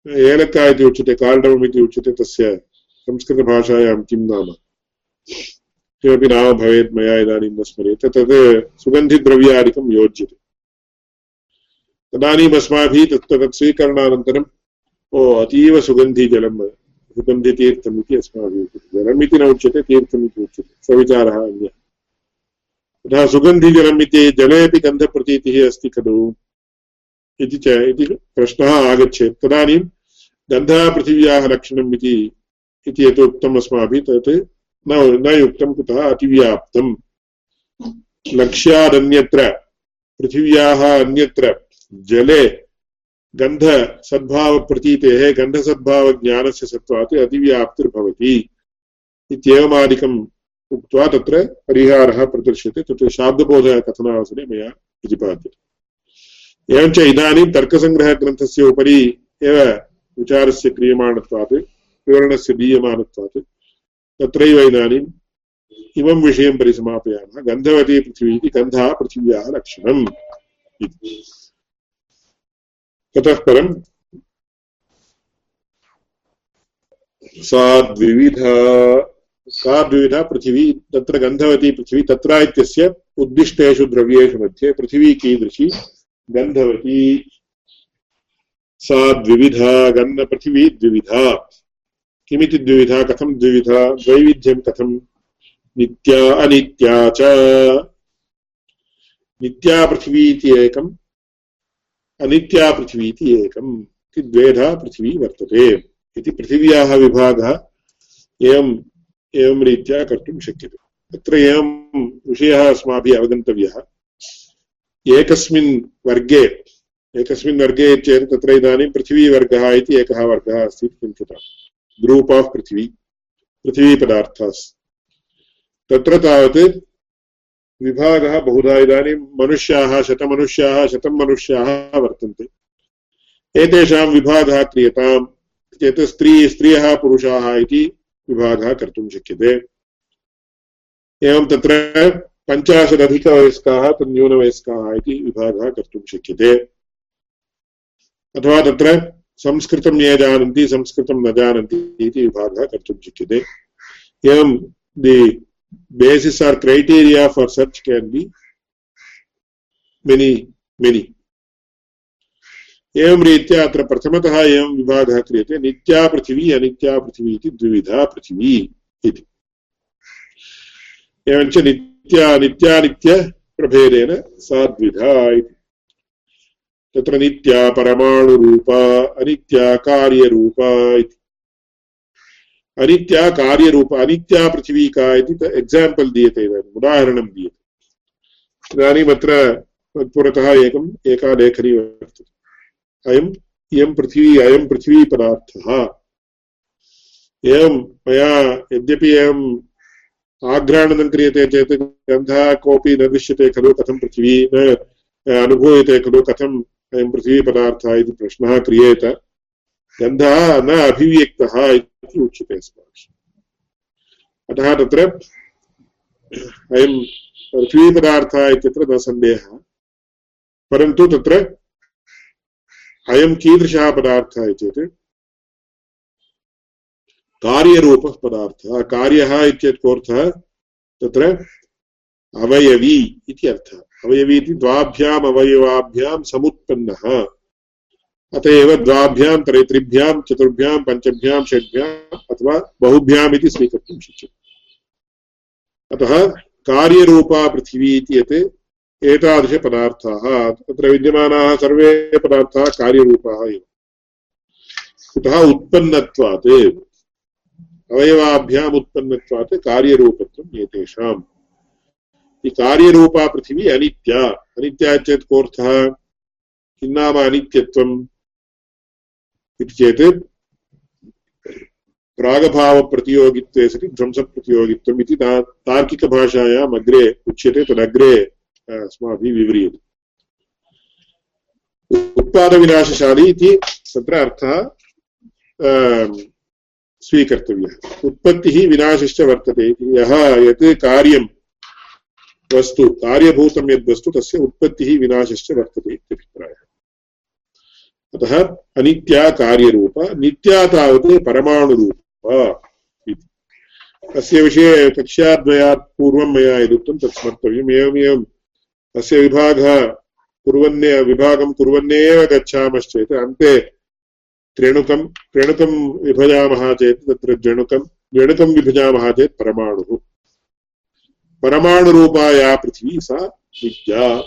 एलक्का इति उच्यते कार्डवम् इति उच्यते तस्य संस्कृतभाषायां किं नाम किमपि नाम भवेत् मया इदानीं न स्मर्यते तत् सुगन्धिद्रव्यादिकं योज्यते तदानीम् अस्माभिः तत् तत् स्वीकरणानन्तरम् ओ अतीव सुगन्धिजलं सुगन्धितीर्थम् इति अस्माभिः उच्यते जलम् इति न उच्यते तीर्थम् इति उच्यते सविचारः अन्यः तथा सुगन्धिजलम् इति जलेपि गन्धप्रतीतिः अस्ति खलु? इति च, इति प्रश्नः आगच्छेत्। तदानीं गन्धः पृथिव्याः लक्षणम् इति इति यत् उक्तम् अस्माभिः, तत् न न युक्तं कुतः अतिव्याप्तम्। लक्ष्यादन्यत्र, पृथिव्याः अन्यत्र जले गन्धसद्भावप्रतीतेः, गन्धसद्भावज्ञानस्य सत्त्वात् अतिव्याप्तिर्भवति। इत्येवमादिकं उक्त्वा तत्र परिहारः प्रदर्श्यते तत् शाब्दबोधकथनावसरे मया प्रतिपाद्यते। एवञ्च इदानीं तर्कसङ्ग्रहग्रन्थस्य उपरि एव विचारस्य क्रियमाणत्वात्, विवरणस्य दीयमानत्वात्, तत्रैव इदानीम् इमं विषयं परिसमापयामः, गन्धवती पृथिवी इति गन्धः पृथिव्याः लक्षणम् इति। ततः सा द्विविधा सा द्विविधा पृथिवी तत्र गन्धवती पृथिवी तत्र इत्यस्य उद्दिष्टेषु द्रव्येषु मध्ये पृथिवी कीदृशी? गन्धवती। सा द्विविधा गन्धपृथिवी द्विविधा। किमिति द्विविधा, कथं द्विविधा? द्वैविध्यं कथं? नित्या, अनित्या च। नित्या पृथिवी इति एकम्, अनित्या पृथिवी इति एकम्। इति द्वेधा पृथिवी वर्तते। इति पृथिव्याः विभागः। एवं एवं रीत्या कर्तुं शक्यते। तत्र एवं विषयः अस्माभिः अवगन्तव्यः। एकस्मिन् वर्गे एकस्मिन् वर्गे चेत् तत्र इदानीं पृथिवीवर्गः इति एकः वर्गः अस्ति इति चिन्त्यताम् ग्रूप् आफ् पृथिवी, पृथिवीपदार्थास्। तत्र तावत् विभागः बहुधा इदानीं मनुष्याः, शतमनुष्याः शतं मनुष्याः वर्तन्ते। एतेषां विभागः क्रियताम् चेत् स्त्री, स्त्रियः, पुरुषाः इति विभागः कर्तुं शक्यते। एवं तत्र पञ्चाशदधिकवयस्काः तन्न्यूनवयस्काः इति विभागः कर्तुं शक्यते। अथवा तत्र संस्कृतं ये जानन्ति, संस्कृतं न जानन्ति इति विभागः कर्तुं शक्यते। एवं दि basis or criteria for search can be many many एवं रीत्या अत्र प्रथमतः एवं विभागः क्रियते, नित्या पृथिवी, अनित्या पृथिवी इति द्विविधा पृथिवी इति। एवञ्च नित्या नित्यानित्यप्रभेदेन सा द्विधा इति। तत्र नित्या परमाणुरूपा, अनित्या कार्यरूपा इति। अनित्या कार्यरूप, अनित्या पृथिवी का इति एक्साम्पल् दीयते इदानीम् उदाहरणं दीयते। इदानीमत्र पुरतः एकम्, एका लेखनी वर्तते। अयम् इयं पृथिवी, अयं पृथिवीपदार्थः एवं मया यद्यपि एवम् आघ्राणनं क्रियते चेत् गन्धः कोऽपि न दृश्यते खलु कथं पृथिवी, न अनुभूयते खलु कथम् अयं पृथिवीपदार्थः इति प्रश्नः क्रियेत। गन्धः न अभिव्यक्तः इति उच्यते अस्माभिः। अतः तत्र अयं पृथ्वीपदार्थः इत्यत्र न सन्देहः। परन्तु तत्र अयं कीदृशः पदार्थः चेत् कार्यरूपः पदार्थः। कार्यः इत्यर्थः तत्र अवयवी इति अर्थः। अवयवी इति द्वाभ्याम् अवयवाभ्यां समुत्पन्नः। अत एव द्वाभ्यां त्रिभ्यां चतुर्भ्यां पञ्चभ्यां षड्भ्याम् अथवा बहुभ्याम् इति स्वीकर्तुं शक्यते। अतः कार्यरूपा पृथिवी इति यत् एतादृशपदार्थाः तत्र विद्यमानाः सर्वे पदार्थाः कार्यरूपाः एव। कुतः उत्पन्नत्वात्? अवयवाभ्याम् उत्पन्नत्वात् कार्यरूपत्वम् एतेषाम्। कार्यरूपा पृथिवी अनित्या। अनित्या चेत् कोऽर्थः? किन्नाम अनित्यत्वम्? इति चेत् प्रागभावप्रतियोगित्वे सति ध्वंसप्रतियोगित्वम् इति तार्किकभाषायाम् अग्रे उच्यते तदग्रे अस्माभिः विव्रियते उत्पादविनाशशाली इति तत्र अर्थः स्वीकर्तव्यः। उत्पत्तिः विनाशश्च वर्तते यः यत् कार्यं, वस्तु, कार्यभूतं यद्वस्तु तस्य उत्पत्तिः विनाशश्च वर्तते इत्यभिप्रायः अतः अनित्या कार्यरूप, नित्या तावत् परमाणुरूपा इति। अस्य विषये कक्ष्याद्वयात् पूर्वं मया यदुक्तं तत् स्मर्तव्यम्। एवमेवम् अस्य विभागः कुर्वन्ने, विभागं कुर्वन्नेव गच्छामश्चेत्, अन्ते त्रेणुकं त्रेणुकं विभजामः चेत्, तत्र जणुकं जणुकं विभजामः चेत् परमाणुः। परमाणुरूपा या पृथिवी, सा विद्या।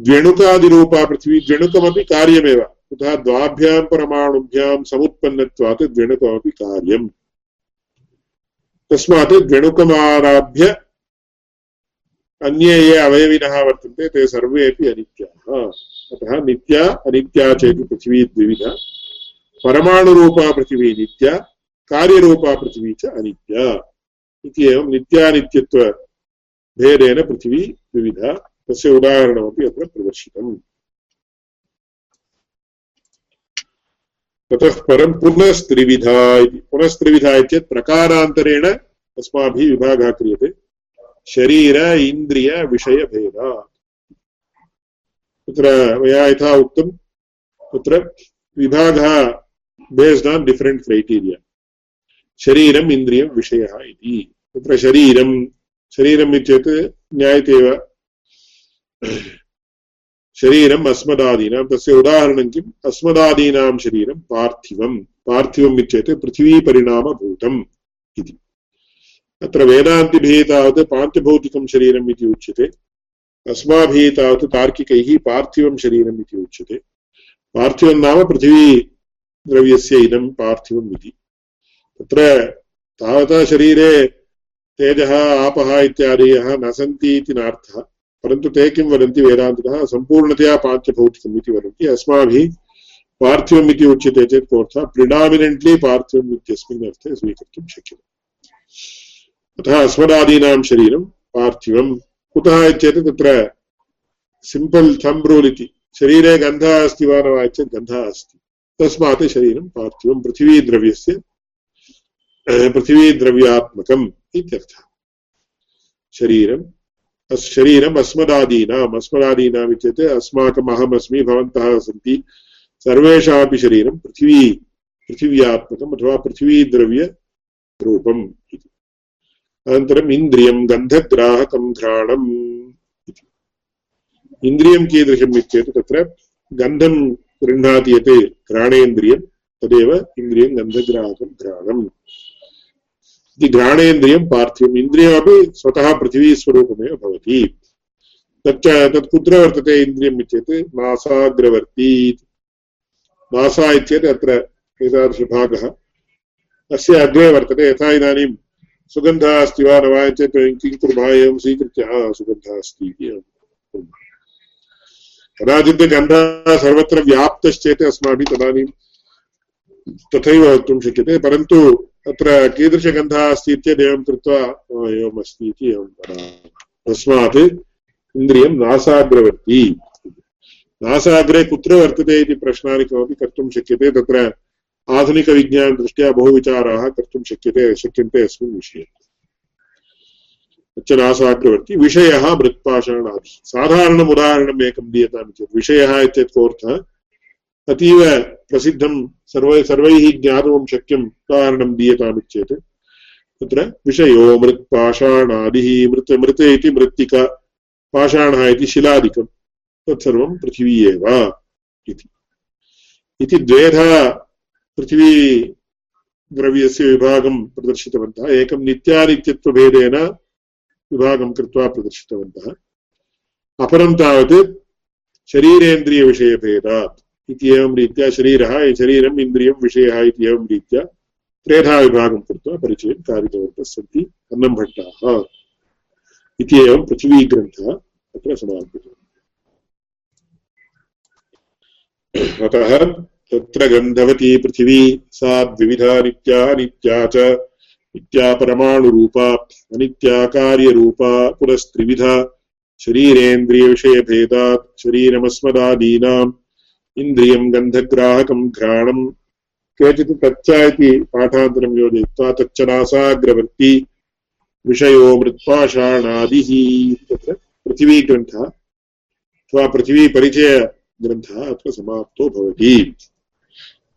द्व्यणुकादिरूपा पृथिवी द्व्यणुकमपि कार्यमेव। कुतः द्वाभ्यां परमाणुभ्यां समुत्पन्नत्वात् द्व्यणुकमपि कार्यम्। तस्मात् द्व्यणुकमाराभ्य अन्ये ये अवयविनः वर्तन्ते, ते सर्वेपि अनित्याः। अतः नित्या अनित्या चेत् पृथिवी द्विविधा। परमाणुरूपा पृथिवी नित्या, कार्यरूपा पृथिवी च अनित्या। इति एवं नित्यानित्यत्वभेदेन पृथिवी द्विविधा। तस्य उदाहरणमपि अत्र प्रदर्शितम्। ततः परं पुनस्त्रिविधा इति। पुनस्त्रिविधा चेत् प्रकारान्तरेण अस्माभिः विभागः क्रियते। शरीर इन्द्रियविषयभेदा तत्र मया यथा उक्तं तत्र विभागः बेस्ड् आन् डिफरेण्ट् क्रैटीरिया शरीरम् इन्द्रियं विषयः तत्र शरीरं ज्ञायते एव शरीरम् अस्मदादीनां। तस्य उदाहरणं किम्? अस्मदादीनां शरीरं पार्थिवं पार्थिवम् इत्येत् पृथिवीपरिणामभूतम् इति। अत्र वेदान्तिभिः तावत् पान्त्यभौतिकं शरीरम् इति उच्यते। अस्माभिः तावत् तार्किकैः पार्थिवं शरीरम् इति उच्यते। पार्थिवं नाम पृथिवीद्रव्यस्य इदं पार्थिवम् इति। तत्र तावता शरीरे तेजः, आपः इत्यादयः न सन्ति इति नार्थः, परन्तु ते किं वदन्ति वेदान्ततः सम्पूर्णतया पाञ्चभौतिकम् इति वदन्ति। अस्माभिः पार्थिवम् इति उच्यते चेत् कोऽर्थः? प्रिडामिनेण्ट्लि पार्थिवम् इत्यस्मिन् अर्थे स्वीकर्तुं शक्यते। अतः अस्मदादीनां शरीरं पार्थिवम् कुतः चेत् तत्र सिम्पल् थम्ब् रूल् इति। शरीरे गन्धः अस्ति वा न वा चेत् गन्धः अस्ति। तस्मात् शरीरं पार्थिवं पृथिवीद्रव्यस्य पृथिवीद्रव्यात्मकम् इत्यर्थः। शरीरम् अस्, शरीरम् अस्मदादीनाम् अस्मदादीनाम् इत्युक्ते अस्माकम् अहमस्मि, भवन्तः सन्ति। सर्वेषामपि शरीरं पृथिवी, पृथिव्यात्मकम् अथवा पृथिवीद्रव्यरूपम् इति। अनन्तरम् इन्द्रियं गन्धग्राहकं घ्राणम् इति। इन्द्रियं कीदृशम् तत्र गन्धं गृह्णाति यत् घ्राणेन्द्रियं, तदेव इन्द्रियं गन्धग्राहकं घ्राणम्। इति घ्राणेन्द्रियं पार्थिवम्, इन्द्रियमपि स्वतः पृथिवीस्वरूपमेव भवति। तच्च तत् कुत्र वर्तते इन्द्रियम् इत्येतत् नासाग्रवर्ती नासा इत्येतत् अत्र एतादृशभागः। अस्य अग्रे वर्तते, यथा इदानीं सुगन्धः अस्ति वा न वा चेत् किं कुर्मः, एवं स्वीकृत्य सुगन्धः अस्ति इति कदाचित् गन्धः सर्वत्र व्याप्तश्चेत् अस्माभिः तदानीं तथैव वक्तुं शक्यते, परन्तु अत्र कीदृशगन्धः अस्ति इत्येवं कृत्वा एवम् अस्ति इति एवं तस्मात् इन्द्रियं नासाग्रवर्ती। नासाग्रे कुत्र वर्तते इति प्रश्नानि किमपि कर्तुं शक्यते, तत्र आधुनिकविज्ञानदृष्ट्या बहुविचाराः कर्तुं शक्यते, शक्यन्ते अस्मिन् विषये। तच्च नासाग्रवर्ति विषयः मृत्पाषाणादि। साधारणम् उदाहरणम् एकं दीयताम् चेत्, विषयः इत्यर्थः अतीव प्रसिद्धं, सर्व, सर्वैः ज्ञातुं शक्यम् उदाहरणं दीयताम् चेत्, तत्र विषयो मृत्पाषाणादिः, मृत् मृत् इति मृत्तिका, पाषाणः इति शिलादिकं, तत्सर्वं पृथिवी एव इति द्वेधा पृथिवी द्रव्यस्य विभागं प्रदर्शितवन्तः। एकं नित्यानित्यत्वभेदेन विभागं कृत्वा प्रदर्शितवन्तः। अपरं तावत् शरीरेन्द्रियविषयभेदात् इति एवं रीत्या शरीरः शरीरम् इन्द्रियं विषयः इति एवं रीत्या त्रेधा विभागं कृत्वा परिचयं कारितवन्तः सन्ति अन्नम्भट्टाः इति एवं पृथिवीग्रन्थः तत्र समाप्यते। अतः तत्र गन्धवती पृथिवी, सा द्विविधा नित्या नित्या च। नित्या परमाणुरूपा, अनित्या कार्यरूपा पुनस्त्रिविधा शरीरेन्द्रियविषयभेदात्, शरीरमस्मदादीनाम्, इन्द्रियं गन्धग्राहकं घ्राणम्। केचित् तच्च इति पाठान्तरं योजयित्वा तच्च नासाग्रवर्ती विषयो मृत्पाषाणादिः। तत्र पृथिवीग्रन्थः, अथवा पृथिवीपरिचयग्रन्थः अत्र समाप्तो भवति।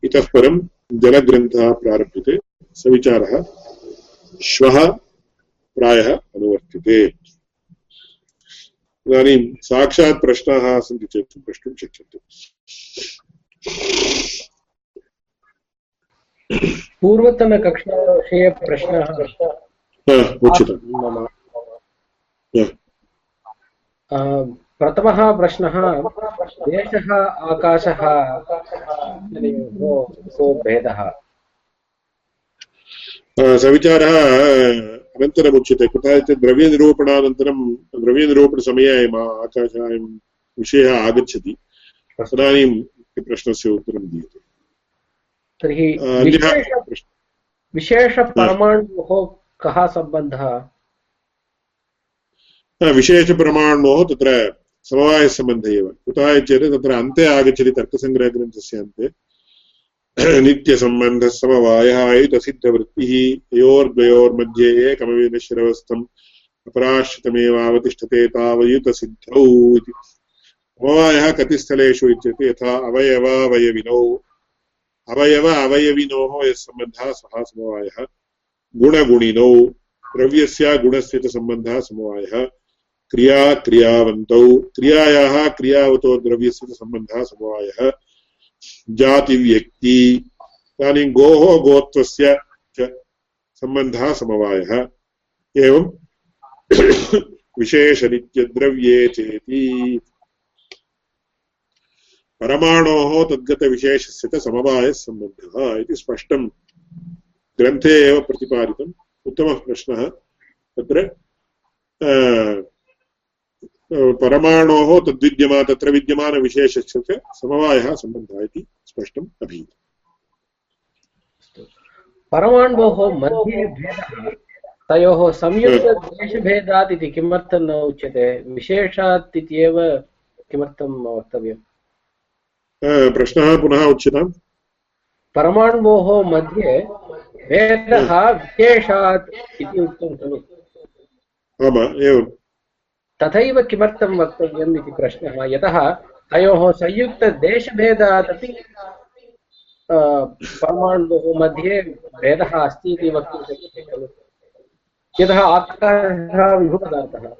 इतः परं जलग्रन्थः प्रारभ्यते सविचारः श्वः प्रायः अनुवर्त्यते इदानीं साक्षात् प्रश्नाः सन्ति चेत् प्रष्टुं शक्यन्ते पूर्वतनकक्षाविषये प्रश्नः उच्यताम्। प्रथमः प्रश्नः देशः आकाशः। भेदः। सविचारः अनन्तरम् उच्यते कुतः इत्युक्ते द्रव्यनिरूपणानन्तरं द्रव्यनिरूपणसमये आकाशः विषयः आगच्छति। तदानीं प्रश्नस्य उत्तरं दीयते। तर्हि विशेषपरमाणोः कः सम्बन्धः? विशेषपरमाणोः तत्र समवायसम्बन्धः एव कुतः चेत् तत्र अन्ते आगच्छति तर्कसङ्ग्रहग्रन्थस्य अन्ते नित्यसम्बन्धः समवायः अयुतसिद्धवृत्तिः तयोर्द्वयोर्मध्ये एकमविनश्रवस्थम् अपराश्रितमेवावतिष्ठते तावयुतसिद्धौ इति समवायः कति स्थलेषु इत्युक्ते यथा अवयवावयविनौ अवयव अवयविनोः यः सम्बन्धः सः समवायः गुणगुणिनौ द्रव्यस्य गुणस्य च सम्बन्धः समवायः क्रिया क्रियावन्तौ क्रियायाः क्रियावतो द्रव्यस्य च सम्बन्धः समवायः। जातिव्यक्ति, इदानीं गोः गोत्वस्य च सम्बन्धः समवायः। एवं <coughs> विशेषनित्यद्रव्ये चेति। परमाणोः तद्गतविशेषस्य च समवायः सम्बन्धः इति स्पष्टं ग्रन्थे एव प्रतिपादितम्। उत्तमः प्रश्नः। तत्र परमाणोः तद्विद्यमान तत्र विद्यमानविशेषस्य च समवायः सम्बन्धः इति स्पष्टम् अभीत् परमाणोः मध्ये भेदः तयोः संयुक्तदेशभेदात् इति किमर्थं न उच्यते विशेषात् इत्येव किमर्थं वक्तव्यम् प्रश्नः पुनः उच्यताम् परमाणोः मध्ये भेदः विशेषात् इति उक्तं खलु आम् एवं तथैव किमर्थं वक्तव्यम् इति प्रश्नः। यतः तयोः संयुक्तदेशभेदात् अपि परमाणुः मध्ये भेदः अस्ति इति वक्तुं शक्यते खलु। यतः आकाशः विभुपदार्थः।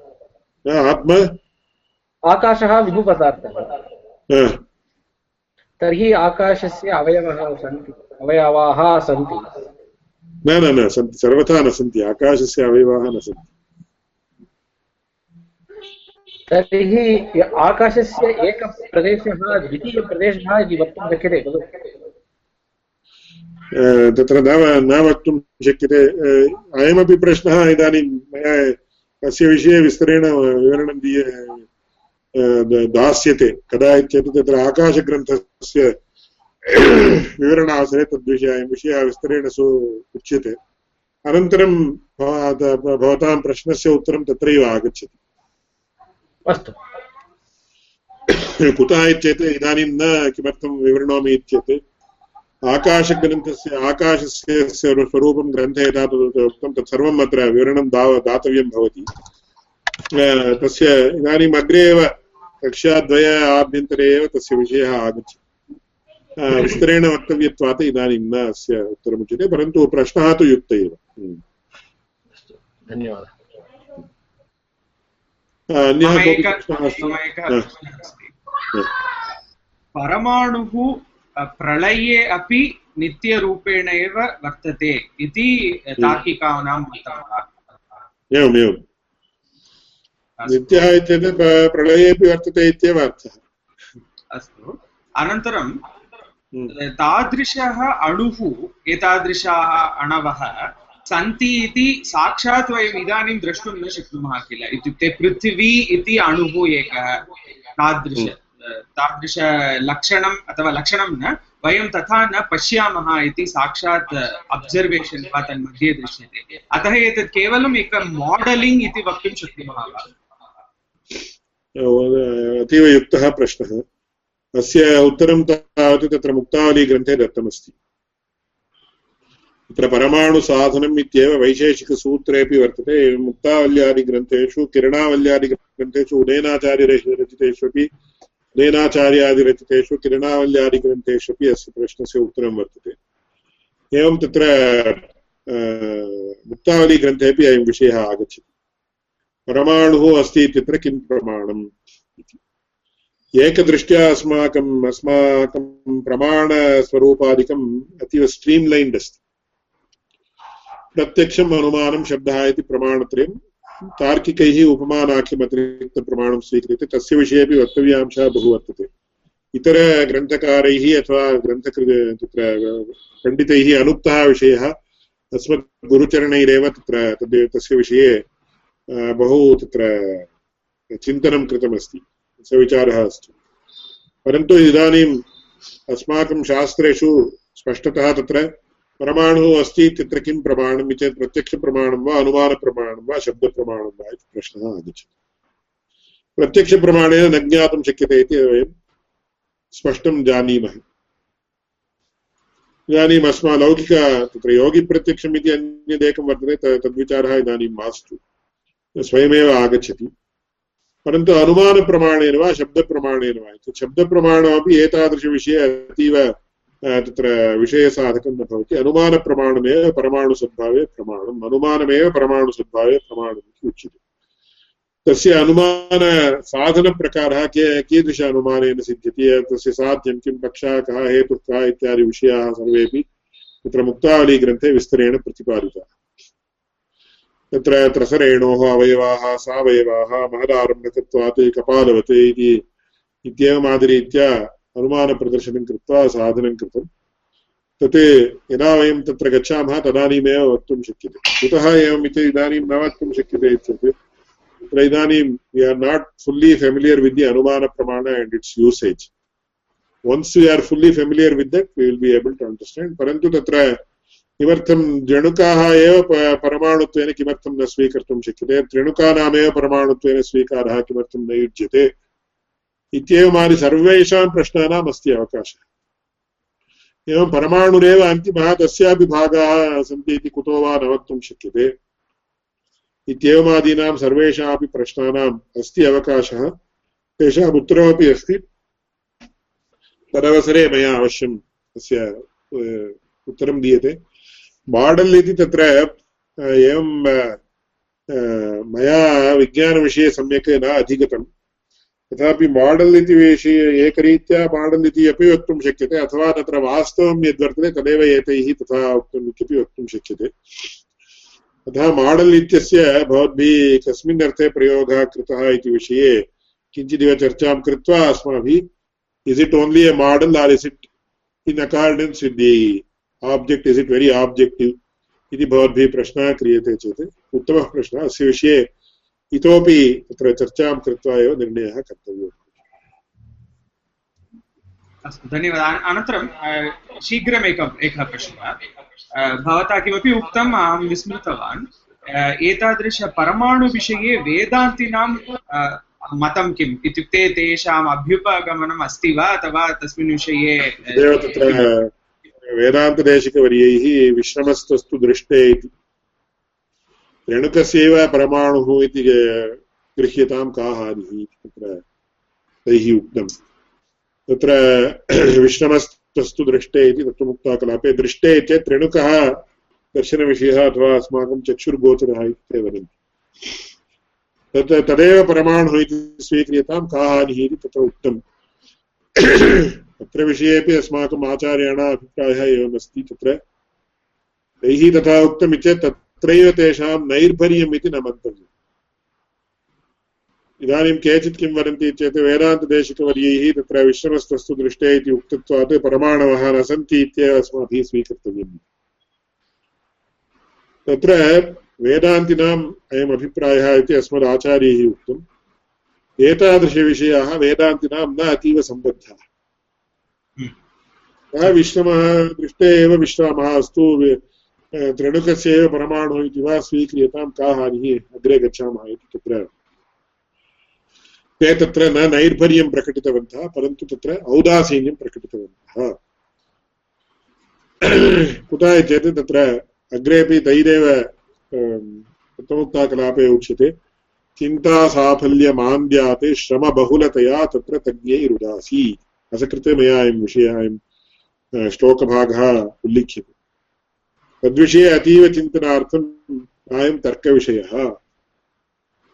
आकाशः विभुपदार्थः। तर्हि आकाशस्य अवयवः सन्ति अवयवाः सन्ति। न न न सन्ति सर्वथा न सन्ति आकाशस्य अवयवाः न सन्ति। तर्हि आकाशस्य एकप्रदेशः द्वितीयप्रदेशः इति वक्तुं शक्यते खलु? तत्र न न वक्तुं शक्यते। अयमपि प्रश्नः इदानीं मया अस्य विषये विस्तरेण विवरणं दीय दास्यते। कदा इत्येतत् तत्र आकाशग्रन्थस्य विवरणावसरे तद्विषय, अयं विषयः विस्तरेण सु उच्यते। अनन्तरं भवतां प्रश्नस्य उत्तरं तत्रैव आगच्छति। अस्तु। <coughs> कुतः इत्येत् इदानीं न किमर्थं विवृणोमि इत्येत्? आकाशग्रन्थस्य आकाशस्य स्वरूपं ग्रन्थे यथा उक्तं तत्सर्वम् अत्र विवरणं दाव दातव्यं भवति। तस्य इदानीम् अग्रे एव कक्षाद्वय आभ्यन्तरे एव तस्य विषयः आगच्छति। विस्तरेण वक्तव्यत्वात् इदानीं न अस्य उत्तरमुच्यते परन्तु प्रश्नः तु युक्त एव। धन्यवादः। अन्यः कोऽपि प्रश्नः अस्ति परमाणुः प्रलये अपि नित्यरूपेण एव वर्तते इति तार्किकानां मतः। एवम् एवं नित्यः इत्येतत् प्रलयेपि वर्तते इत्येव अर्थः। अस्तु। अनन्तरं तादृशः अणुः एतादृशाः अणवः सन्ति इति साक्षात् वयम् इदानीं द्रष्टुं न शक्नुमः किल? इत्युक्ते पृथिवी इति अणुः एकः। तादृश तादृशलक्षणम् अथवा लक्षणं न वयं तथा न पश्यामः इति साक्षात् अब्सर्वेशन् वा तन्मध्ये दृश्यते। अतः एतत् केवलम् एकं माडलिङ्ग् इति वक्तुं शक्नुमः वा? अतीव युक्तः प्रश्नः। अस्य उत्तरं तावत् तत्र मुक्तावलीग्रन्थे दत्तमस्ति। तत्र परमाणुसाधनम् इत्येव वैशेषिकसूत्रेपि वर्तते। मुक्तावल्यादिग्रन्थेषु, किरणावल्यादिग्रन्थेषु, उदयनाचार्यरचितेष्वपि उदयनाचार्यादिरचितेषु किरणावल्यादिग्रन्थेष्वपि अस्य प्रश्नस्य उत्तरं वर्तते। एवं तत्र मुक्तावलीग्रन्थेपि अयं विषयः आगच्छति। परमाणुः अस्ति इत्यत्र किं प्रमाणम् इति। एकदृष्ट्या अस्माकम्, अस्माकं प्रमाणस्वरूपादिकम् अतीव स्ट्रीम् लैन्ड् अस्ति। प्रत्यक्षम् अनुमानं शब्दः इति प्रमाणत्रयं तार्किकैः उपमानाख्यमतिरिक्तप्रमाणं स्वीक्रियते तस्य विषयेपि वक्तव्यांशः बहु वर्तते। इतरग्रन्थकारैः अथवा ग्रन्थकृ तत्र पण्डितैः अनुक्तः विषयः अस्मत् गुरुचरणैरेव तत्र तद् तस्य विषये बहु तत्र चिन्तनं कृतमस्ति। स विचारः अस्ति। परन्तु इदानीम् अस्माकं शास्त्रेषु स्पष्टतः तत्र परमाणुः अस्ति इत्यत्र किं प्रमाणम् इति चेत् प्रत्यक्षप्रमाणं वा अनुमानप्रमाणं वा शब्दप्रमाणं वा इति प्रश्नः आगच्छति। प्रत्यक्षप्रमाणेन न ज्ञातुं शक्यते इति वयं स्पष्टं जानीमः। इदानीम् अस्मा लौकिक, तत्र योगिप्रत्यक्षम् इति अन्यदेकं वर्तते तद्विचारः इदानीं मास्तु। स्वयमेव आगच्छति। परन्तु अनुमानप्रमाणेन वा, शब्दप्रमाणेन वा इति। शब्दप्रमाणमपि एतादृशविषये अतीव तत्र विषयसाधकं न भवति अनुमानप्रमाणमेव परमाणुसद्भावे प्रमाणम् अनुमानमेव परमाणुसद्भावे प्रमाणम् इति उच्यते तस्य अनुमानसाधनप्रकारः के कीदृश अनुमानेन सिद्ध्यति तस्य साध्यं किं पक्षः कः हेतुः कः इत्यादि विषयाः सर्वेपि तत्र मुक्तावलीग्रन्थे विस्तरेण प्रतिपादिताः तत्र त्रसरेणोः अवयवाः सावयवाः महदारम्भकत्वात् कपालवत् इति इत्येवमादिरीत्या अनुमानप्रदर्शनं कृत्वा, साधनं कृतं तत् यदा वयं तत्र गच्छामः, तदानीमेव वक्तुं शक्यते। कुतः एवम् इति इदानीं न वक्तुं शक्यते चेत् तत्र इदानीं we are not fully familiar with the अनुमानप्रमाण and its usage once we are fully familiar with that will be able to understand परन्तु तत्र किमर्थं द्रणुकाः एव परमाणुत्वेन किमर्थं न स्वीकर्तुं शक्यते त्रिणुकानामेव परमाणुत्वेन स्वीकारः किमर्थं न युज्यते इत्येवमादि सर्वेषां प्रश्नानाम् अस्ति अवकाशः। एवं परमाणुरेव अन्तिमः तस्यापि भागाः सन्ति इति कुतो वा न वक्तुं शक्यते। इत्येवमादीनां सर्वेषामपि प्रश्नानाम् अस्ति अवकाशः। तेषाम् उत्तरमपि अस्ति। तदवसरे मया अवश्यं तस्य उत्तरं दीयते। माडल् इति तत्र, एवं मया विज्ञानविषये सम्यक् न अधिगतम्। तथापि माडल् इति विषये एकरीत्या माडल् इति अपि वक्तुं शक्यते, अथवा तत्र वास्तवं यद्वर्तते तदेव एतैः तथा उक्तम् इत्यपि वक्तुं शक्यते। अतः माडल् इत्यस्य भवद्भिः कस्मिन् अर्थे प्रयोगः कृतः इति विषये किञ्चिदिव चर्चां कृत्वा अस्माभिः is it only a model or is it in accordance with the object is it very objective इति भवद्भिः प्रश्नः क्रियते चेत्, उत्तमः प्रश्नः। अस्य विषये इतोपि तत्र चर्चां कृत्वा एव निर्णयः कर्तव्यः अस्तु धन्यवादः। अनन्तरं शीघ्रमेकम् एकः प्रश्नः। भवता किमपि उक्तम् अहं विस्मृतवान्। एतादृशपरमाणुविषये वेदान्तिनां मतं किम् इत्युक्ते तेषाम् अभ्युपगमनम् अस्ति वा अथवा तस्मिन् विषये तत्र वेदान्तदेशिकवर्यैः विश्रमस्तस्तु दृष्टे इति रेणुकस्यैव परमाणुः इति गृह्यतां का हानिः तत्र तैः उक्तम्। तत्र <clears throat> विश्रमस्तस्तु दृष्टे इति तत्र मुक्ताकलापे दृष्टे चेत् रेणुकः दर्शनविषयः अथवा अस्माकं चक्षुर्गोचरः इति वदन्ति। तत् तदेव परमाणुः इति स्वीक्रियतां का हानिः इति तत्र उक्तम्। <clears throat> तत्र विषयेपि अस्माकम् आचार्याणाम् अभिप्रायः एवमस्ति। तत्र तैः तथा उक्तम् चेत् तत्रैव तेषां नैर्भर्यम् इति न मन्तव्यम्। इदानीं केचित् किं वदन्ति चेत् वेदान्तदेशिकवर्यैः तत्र विश्रमस्तस्तु दृष्टे इति उक्तत्वात् परमाणवः न सन्ति इत्येव अस्माभिः स्वीकर्तव्यम्। तत्र वेदान्तिनाम् अयम् अभिप्रायः इति अस्मदाचार्यैः उक्तम्। एतादृशविषयाः वेदान्तिनां न अतीव सम्बद्धाः। सः विश्रमः दृष्टे एव विश्रामः अस्तु त्रणुकस्य एव परमाणुः इति वा स्वीक्रियतां का हानिः? अग्रे गच्छामः इति तत्र। ते तत्र न नैर्भर्यं प्रकटितवन्तः, परन्तु तत्र औदासीन्यं प्रकटितवन्तः। कुतः चेत् तत्र अग्रेपि तैरेव उत्तमोक्ताकलापे उच्यते। चिन्तासाफल्यमान्द्यात् श्रमबहुलतया तत्र तज्ञैरुदासी असकृते मया अयं विषयः, अयं श्लोकभागः उल्लिख्यते। तद्विषये अतीवचिन्तनार्थम् अयं तर्कविषयः।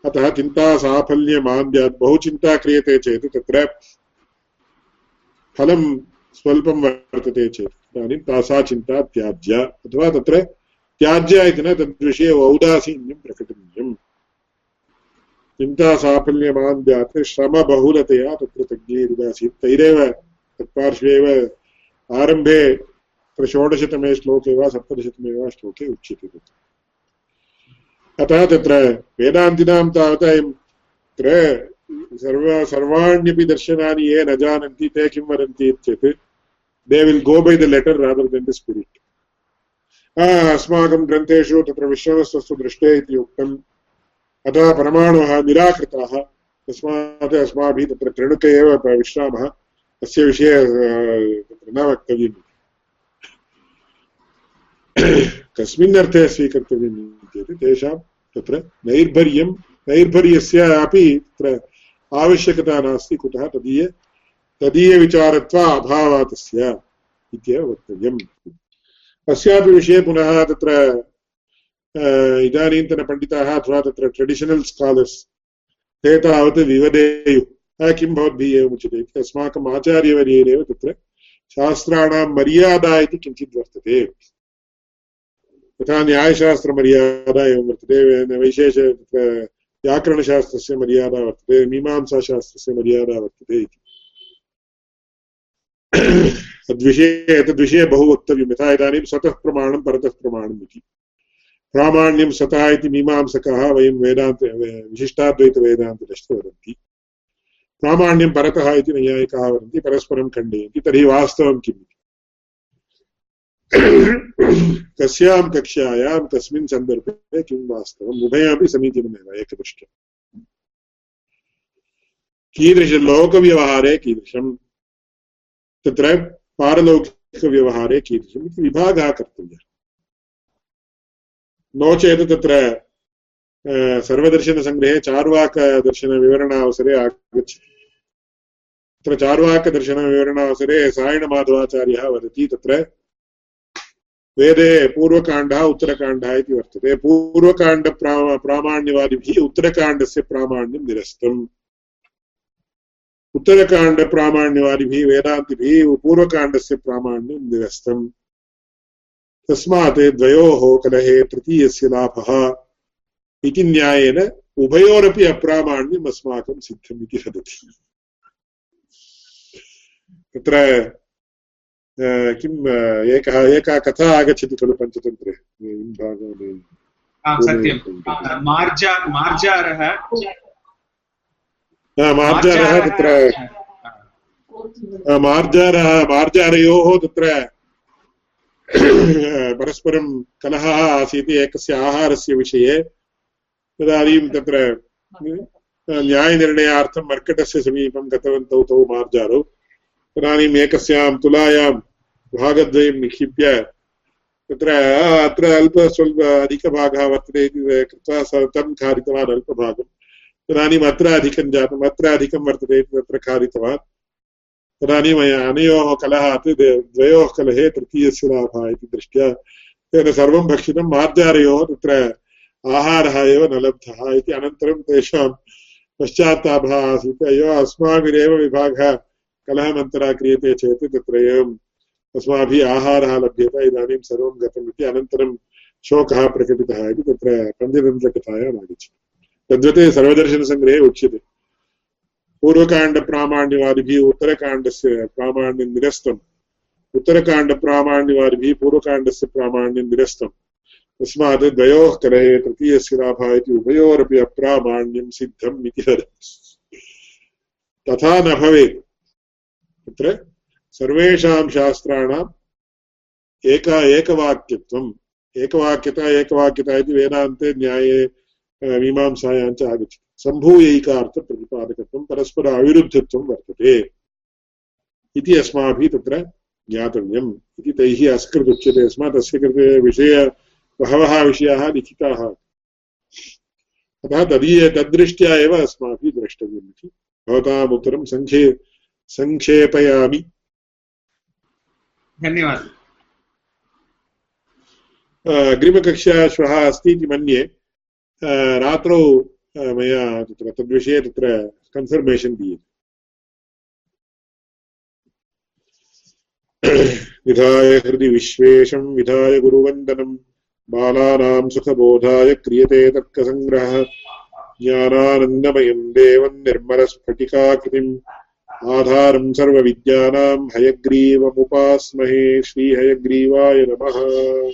अतः चिन्तासाफल्यमान्द्यात् बहु चिन्ता क्रियते चेत् तत्र फलं स्वल्पं वर्तते चेत्। इदानीं तासा चिन्ता त्याज्या। अथवा तत्र त्याज्या इति न तद्विषये औदासीन्यं प्रकटनीयम्। चिन्तासाफल्यमान्द्यात् श्रमबहुलतया तत्र तज्ञैरुदासीत्। तैरेव तत्पार्श्वे एव आरम्भे तत्र षोडशतमे श्लोके वा सप्तदशतमे वा श्लोके उच्यते तत्र अतः तत्र वेदान्तिनां तावत् अयं तत्र सर्व सर्वाण्यपि दर्शनानि ये न जानन्ति ते किं वदन्ति चेत् they will go by the letter rather than the spirit अस्माकं ग्रन्थेषु तत्र विश्ववस्तुस्तु दृष्टे इति उक्तम् अतः परमाणवः निराकृताः। तस्मात् अस्माभिः तत्र त्रिणुके एव विश्रामः। तस्य विषये न वक्तव्यम्। कस्मिन् अर्थे स्वीकर्तव्यम् चेत् तेषां तत्र नैर्भर्यं नैर्भर्यस्य अपि तत्र आवश्यकता नास्ति, कुतः तदीय तदीयविचारत्वा अभावः तस्य इत्येव वक्तव्यम्। अस्यापि विषये पुनः तत्र इदानीन्तनपण्डिताः अथवा तत्र ट्रेडिशनल् स्कालर्स् ते तावत् विवदेयुः। किं भवद्भिः एवम् उच्यते इति अस्माकम् आचार्यवर्येणेव तत्र शास्त्राणां मर्यादा इति किञ्चित् वर्तते। यथा न्यायशास्त्रमर्यादा एवं वर्तते विशेष व्याकरणशास्त्रस्य मर्यादा वर्तते, मीमांसाशास्त्रस्य मर्यादा वर्तते इति। तद्विषये तद्विषये बहु वक्तव्यं यथा इदानीं स्वतः प्रमाणं, परतः प्रमाणम् इति। प्रामाण्यं स्वतः इति मीमांसकाः वयं वेदान्त विशिष्टाद्वैतवेदान्तदश्च वदन्ति। प्रामाण्यं परतः इति नैयायिकाः वदन्ति, परस्परं खण्डयन्ति, तर्हि वास्तवं किम् कस्यां कक्ष्यायां कस्मिन् सन्दर्भे किं वास्तवम्? उभयमपि समीचीनमेव, एकदृष्ट्या। कीदृशलोकव्यवहारे कीदृशम्? तत्र पारलौकिकव्यवहारे कीदृशम्? इति विभागः कर्तव्यः। नो चेत् तत्र सर्वदर्शनसङ्ग्रहे चार्वाकदर्शनविवरणावसरे आगच्छति तत्र चार्वाकदर्शनविवरणावसरे सायणमाधवाचार्यः वदति, तत्र वेदे पूर्वकाण्डः उत्तरकाण्डः इति वर्तते। पूर्वकाण्डप्रा प्रामाण्यवादिभिः उत्तरकाण्डस्य प्रामाण्यं निरस्तम्। उत्तरकाण्डप्रामाण्यवादिभिः वेदान्तिभिः पूर्वकाण्डस्य प्रामाण्यं निरस्तम्। तस्मात् द्वयोः कलहे तृतीयस्य लाभः इति न्यायेन उभयोरपि अप्रामाण्यम् अस्माकं सिद्धम् इति वदति। तत्र किम् एकः एका कथा आगच्छति खलु पञ्चतन्त्रे सत्यं मार्जारः मार्जारः तत्र मार्जारः मार्जारयोः तत्र परस्परं कलहः आसीत् एकस्य आहारस्य विषये तदानीं तत्र न्यायनिर्णयार्थं मर्कटस्य समीपं गतवन्तौ तौ मार्जारौ तदानीम् एकस्यां तुलायां भागद्वयं निक्षिप्य। तत्र अत्र अल्प स्वल्प अधिकभागः वर्तते इति कृत्वा स, तं खादितवान् अल्पभागं। तदानीम् अत्र अधिकं जातम्, अत्र अधिकं वर्तते इति तत्र खादितवान् तदानीम् अनयोः कलहात् द्वयोः कलहे तृतीयस्य लाभः इति दृष्ट्या तेन सर्वं भक्षितं मार्जारयोः तत्र आहारः एव न लब्धः इति अनन्तरं तेषां पश्चात्तापः आसीत्। अयो अस्माभिरेव विभागः कलहमन्तरा क्रियते चेत् तत्र एवम् अस्माभिः आहारः लभ्यते, इदानीं सर्वं गतम् इति अनन्तरं शोकः प्रकटितः इति तत्र पञ्चतन्त्रकथायाम् आगच्छति। तद्वत् सर्वदर्शनसङ्ग्रहे उच्यते। पूर्वकाण्डप्रामाण्यवादिभिः उत्तरकाण्डस्य प्रामाण्यं निरस्तम्। उत्तरकाण्डप्रामाण्यवादिभिः पूर्वकाण्डस्य प्रामाण्यं निरस्तम्। तस्मात् द्वयोः कलहे तृतीयस्य लाभः इति उभयोरपि अप्रामाण्यं सिद्धम् इति वदति। तथा न भवेत्। तत्र सर्वेषां शास्त्राणाम् एक एकवाक्यत्वम् एकवाक्यता एकवाक्यता इति वेदान्ते न्याये मीमांसायां च आगच्छति। सम्भूयैकार्थप्रतिपादकत्वं परस्पर अविरुद्धत्वं वर्तते इति अस्माभिः तत्र ज्ञातव्यम् इति तैः अस्कृत् उच्यते स्म। तस्य कृते विषय बहवः विषयाः लिखिताः। अतः तदीय, तद्दृष्ट्या एव अस्माभिः द्रष्टव्यम् इति। भवताम् उत्तरं सङ्खे सङ्क्षेपयामि धन्यवादः। अग्रिमकक्षा श्वः अस्ति इति मन्ये। रात्रौ मया तत्र तद्विषये तत्र कन्फर्मेशन् दीयते। विधाय हृदि विश्वेशं, विधाय गुरुवन्दनम् बालानां सुखबोधाय क्रियते तर्कसङ्ग्रहः। ज्ञानानन्दमयं देवं निर्मलस्फटिकाकृतिम्। आधारं सर्वविद्यानाम् हयग्रीवमुपास्महे श्रीहयग्रीवाय नमः।